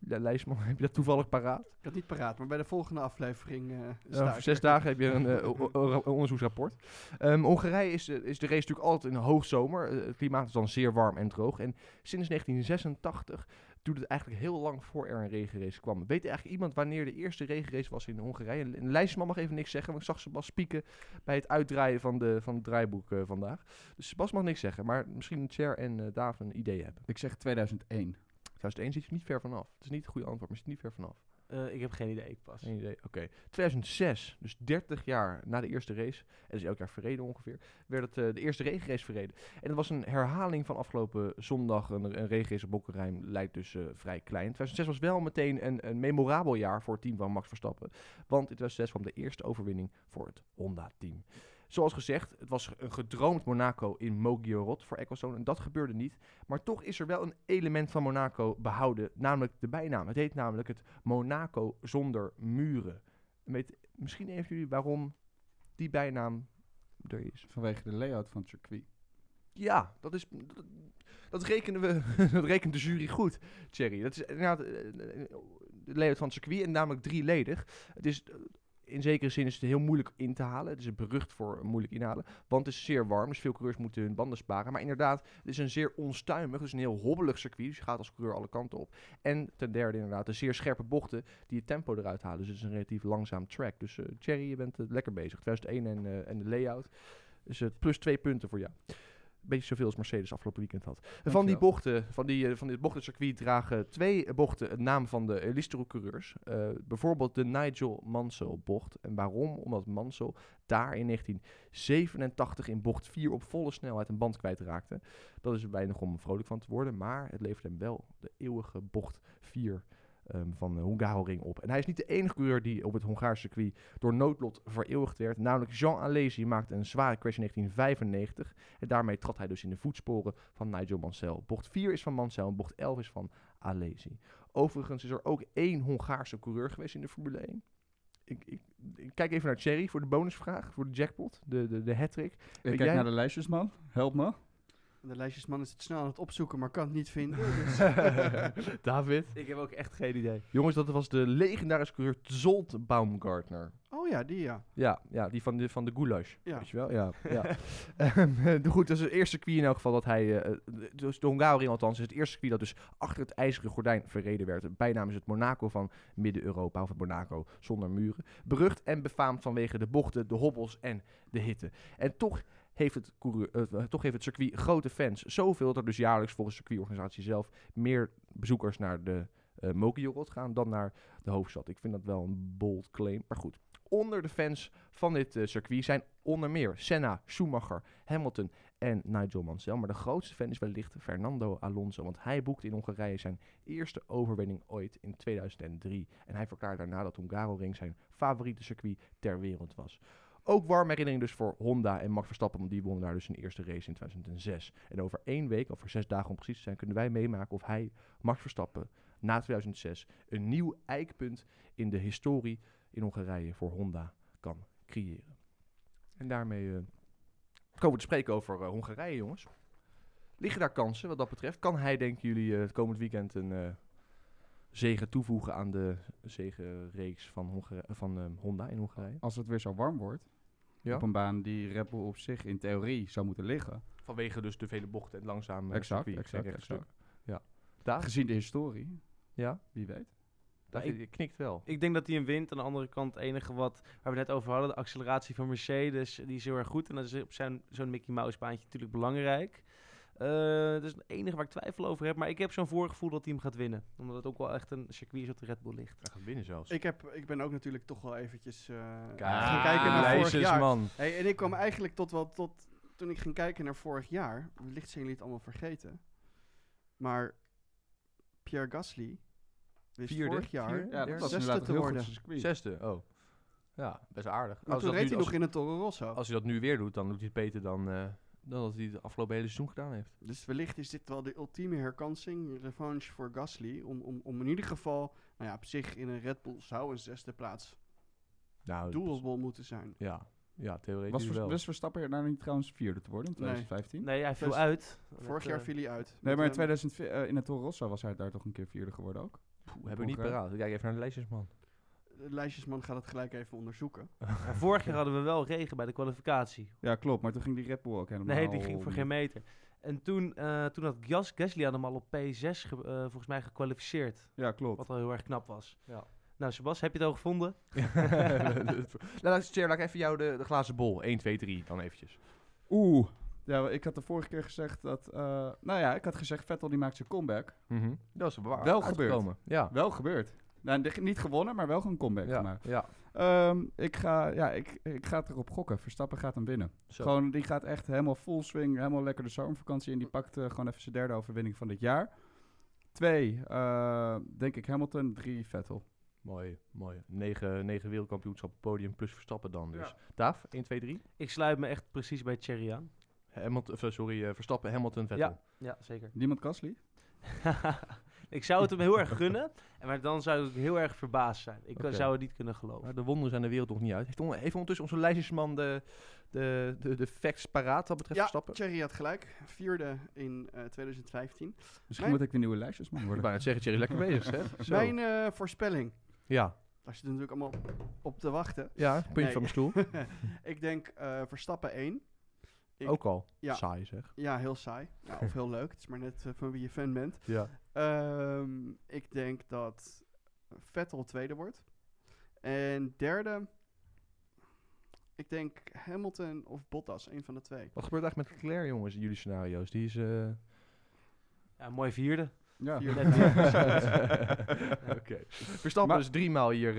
Ja, Lijstman, heb je dat toevallig paraat? Ik had het niet paraat, maar bij de volgende aflevering eh over zes dagen heb je een, eh, onderzoeksrapport. Ehm, Hongarije is, is de race natuurlijk altijd in hoogzomer. Eh, het klimaat is dan zeer warm en droog. En sinds 1986 duurde het eigenlijk heel lang voor er een regenrace kwam. Weet eigenlijk iemand wanneer de eerste regenrace was in Hongarije? Een lijstman mag even niks zeggen, want ik zag Sebas spieken bij het uitdraaien van, de, van het draaiboek eh, vandaag. Dus Sebas mag niks zeggen, maar misschien Cher en eh Dave een idee hebben. Ik zeg 2001. 2001 zit je niet ver vanaf. Het is niet het goede antwoord, maar je zit niet ver vanaf. Eh, ik heb geen idee, ik pas. Geen idee. Oké. 2006, dus 30 jaar na de eerste race, en dus elk jaar verreden ongeveer, werd het eh, de eerste regenrace verreden. En het was een herhaling van afgelopen zondag. Een, een regenrace op Bockenheim lijkt dus eh, vrij klein. 2006 was wel meteen een, een memorabel jaar voor het team van Max Verstappen. Want in 2006 kwam de eerste overwinning voor het Honda-team. Zoals gezegd, het was een gedroomd Monaco in Mogorod voor Ecclestone en dat gebeurde niet. Maar toch is er wel een element van Monaco behouden, namelijk de bijnaam. Het heet namelijk het Monaco zonder muren. Weet, misschien even jullie waarom die bijnaam er is. Vanwege de layout van het circuit. Ja, dat is. Dat, dat rekenen we. dat rekent de jury goed, Thierry. Dat is inderdaad eh, de layout van het circuit en namelijk drieledig. Het is. In zekere zin is het heel moeilijk in te halen. Het is berucht voor moeilijk inhalen. Want het is zeer warm, dus veel coureurs moeten hun banden sparen. Maar inderdaad, het is een zeer onstuimig, dus een heel hobbelig circuit. Dus je gaat als coureur alle kanten op. En ten derde inderdaad, de zeer scherpe bochten die het tempo eruit halen. Dus het is een relatief langzaam track. Dus Thierry, je bent eh, lekker bezig. 2001 en, eh, en de layout. Dus plus twee punten voor jou. Beetje zoveel als Mercedes afgelopen weekend had. Van die bochten, van, die, eh, van dit bochtencircuit dragen twee bochten het naam van de Elistero-coureurs. Eh, bijvoorbeeld de Nigel Mansell-bocht. En waarom? Omdat Mansell daar in 1987 in bocht 4 op volle snelheid een band kwijtraakte. Dat is er weinig om vrolijk van te worden, maar het levert hem wel de eeuwige bocht 4 ehm, van de Hungaroring op. En hij is niet de enige coureur die op het Hongaarse circuit door noodlot vereeuwigd werd. Namelijk Jean Alesi maakte een zware crash in 1995. En daarmee trad hij dus in de voetsporen van Nigel Mansell. Bocht 4 is van Mansell en bocht 11 is van Alesi. Overigens is er ook één Hongaarse coureur geweest in de Formule 1. Ik, ik, ik kijk even naar Thierry voor de bonusvraag, voor de jackpot, de, de, de hat-trick. Ik kijk jij- naar de lijstjesman. Help me. De lijstjesman is het snel aan het opzoeken, maar kan het niet vinden. Dus David. Ik heb ook echt geen idee. Jongens, dat was de legendarische coureur Zolt Baumgartner. Oh ja, die ja. Ja, ja die van de, van de goulash. Ja. Weet je wel? Ja. ja. Ehm, de- goed, dat is het eerste circuit in elk geval dat hij... eh, de- dus de Hongaroring althans is het eerste circuit dat dus achter het ijzeren gordijn verreden werd. De bijnaam is het Monaco van Midden-Europa, of het Monaco zonder muren. Berucht en befaamd vanwege de bochten, de hobbels en de hitte. En toch heeft het, coureur, eh, toch heeft het circuit grote fans. Zoveel dat er dus jaarlijks volgens de circuitorganisatie zelf meer bezoekers naar de eh Mokiorot gaan dan naar de hoofdstad. Ik vind dat wel een bold claim, maar goed. Onder de fans van dit eh, circuit zijn onder meer Senna, Schumacher, Hamilton en Nigel Mansell. Maar de grootste fan is wellicht Fernando Alonso, want hij boekte in Hongarije zijn eerste overwinning ooit in 2003. En hij verklaarde daarna dat Hungaroring zijn favoriete circuit ter wereld was. Ook warme herinnering dus voor Honda en Max Verstappen, want die won daar dus een eerste race in 2006. En over één week, of voor zes dagen om precies te zijn, kunnen wij meemaken of hij, Max Verstappen, na 2006 een nieuw eikpunt in de historie in Hongarije voor Honda kan creëren. En daarmee eh, komen we te spreken over eh, Hongarije, jongens. Liggen daar kansen wat dat betreft? Kan hij, denken jullie, eh, het komend weekend een zegen toevoegen aan de zegenreeks van, van Honda in Hongarije? Als het weer zo warm wordt, Ja. op een baan die Red Bull op zich in theorie zou moeten liggen. Vanwege dus de vele bochten en langzaam eh, Exact, circuit, exact. Ja. Daar? Gezien de historie, Ja, wie weet. daar ik- je knikt wel. Ik denk dat hij hem wint. Aan de andere kant, het enige wat waar we net over hadden, de acceleratie van Mercedes, die is heel erg goed. En dat is op zijn, zo'n Mickey Mouse baantje natuurlijk belangrijk. Eh, dat is het enige waar ik twijfel over heb. Maar ik heb zo'n voorgevoel dat hij hem gaat winnen. Omdat het ook wel echt een circuit is op de Red Bull ligt. Hij gaat winnen zelfs. Ik, heb, ik ben ook natuurlijk toch wel eventjes eh, Kijk, gaan kijken naar vorig jaar. man. Hey, en ik kwam eigenlijk tot wel tot toen ik ging kijken naar vorig jaar. Wellicht zijn jullie het allemaal vergeten. Maar Pierre Gasly wist Vierde? vorig jaar Vierde? Ja, dat was zesde te worden. Zesde, oh. Ja, best aardig. Maar Als toen dat reed nu- hij nog als- in een Toro Rosso. Als hij dat nu weer doet, dan doet hij het beter dan, eh, dan dat hij het afgelopen hele seizoen gedaan heeft. Dus wellicht is dit wel de ultieme herkansing, revanche voor Gasly. Om, om, om in ieder geval, nou ja, op zich in een Red Bull zou een zesde plaats Nou, doable moeten zijn. Ja, ja theoretisch Was Vers- wel. was Verstappen nou niet trouwens vierde te worden in Nee. 2015? Nee, hij viel Dus uit. Vorig jaar eh, viel hij uit. Nee, maar in ehm, 2004, eh, in het Toro Rosso was hij daar toch een keer vierde geworden ook? Poeh, heb ik niet paraat. Kijk even naar de lijstjes, man. De lijstjesman gaat het gelijk even onderzoeken. vorig jaar hadden we wel regen bij de kwalificatie. Ja, klopt. Maar toen ging die Red Bull ook helemaal... Nee, die ging voor geen meter. En toen, eh, toen had Gas, Gasly had hem al op P6 ge- eh, volgens mij gekwalificeerd. Ja, klopt. Wat al heel erg knap was. Ja. Nou, Sebas, heb je het al gevonden? nou, laat, ik even jou de, de glazen bol. 1, 2, 3 dan eventjes. Oeh. Ja, ik had de vorige keer gezegd dat... eh, nou ja, ik had gezegd Vettel die maakt zijn comeback. Mhm. Dat is waar. Wel uitgekomen. Ja. Wel gebeurd. Nou, de- niet gewonnen, maar wel een comeback Ja, gemaakt. ja. Ehm, ik, ga, ja, ik, ik ga het erop gokken. Verstappen gaat hem winnen. Zo. Gewoon, die gaat echt helemaal full swing, helemaal lekker de zomervakantie in. Die pakt eh, gewoon even zijn derde overwinning van dit jaar. Twee, eh, denk ik Hamilton. Drie, Vettel. Mooi, mooi. 9, 9 wereldkampioenschap op podium plus Verstappen dan dus. Daaf, 1, 2, 3. Ik sluit me echt precies bij Thierry aan. Hamilton, of, sorry, eh, Verstappen, Hamilton, Vettel. Ja, ja, zeker. Niemand Gasly? ik zou het hem heel erg gunnen, en maar dan zou ik heel erg verbaasd zijn. Ik Oké. zou het niet kunnen geloven. Maar de wonderen zijn de wereld nog niet uit. Heeft, on- heeft ondertussen onze lijstjesman de, de, de, de facts paraat wat betreft Ja, Verstappen? Thierry had gelijk. Vierde in eh, 2015. Misschien Mijn- moet ik de nieuwe lijstjesman Ik worden. wou net zeggen, Thierry, lekker bezig, hè? Zo. Mijn eh, voorspelling. Ja, Daar zit natuurlijk allemaal op te wachten. ja, puntje Nee. van mijn stoel. ik denk eh, Verstappen 1. Ik- Ook al. Ja. Saai zeg. Ja, heel saai. Nou, of heel leuk. Het is maar net eh, van wie je fan bent. Ja. Ehm, ik denk dat Vettel tweede wordt. En derde, ik denk Hamilton of Bottas, een van de twee. Wat gebeurt eigenlijk met Leclerc, jongens, in jullie scenario's? Die is... eh, Ja, mooi vierde. Ja. Oké. Verstappen Maar- dus driemaal hier eh,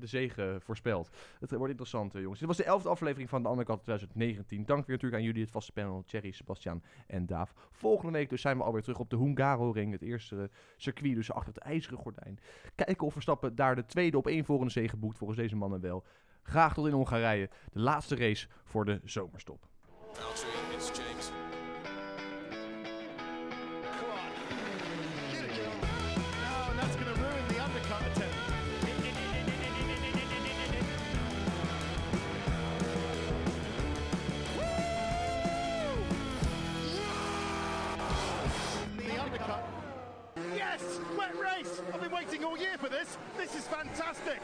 de zege voorspeld. Het wordt interessant, eh, jongens. Dit was de elfde aflevering van de andere kant 2019. Dank weer natuurlijk aan jullie, het vaste panel, Thierry, Sebastian en Daaf. Volgende week dus zijn we alweer terug op de Hungaroring, het eerste eh, circuit, dus achter het ijzeren gordijn. Kijken of Verstappen daar de tweede op één volgende zege boekt, volgens deze mannen wel. Graag tot in Hongarije, de laatste race voor de zomerstop. All year for this. This is fantastic.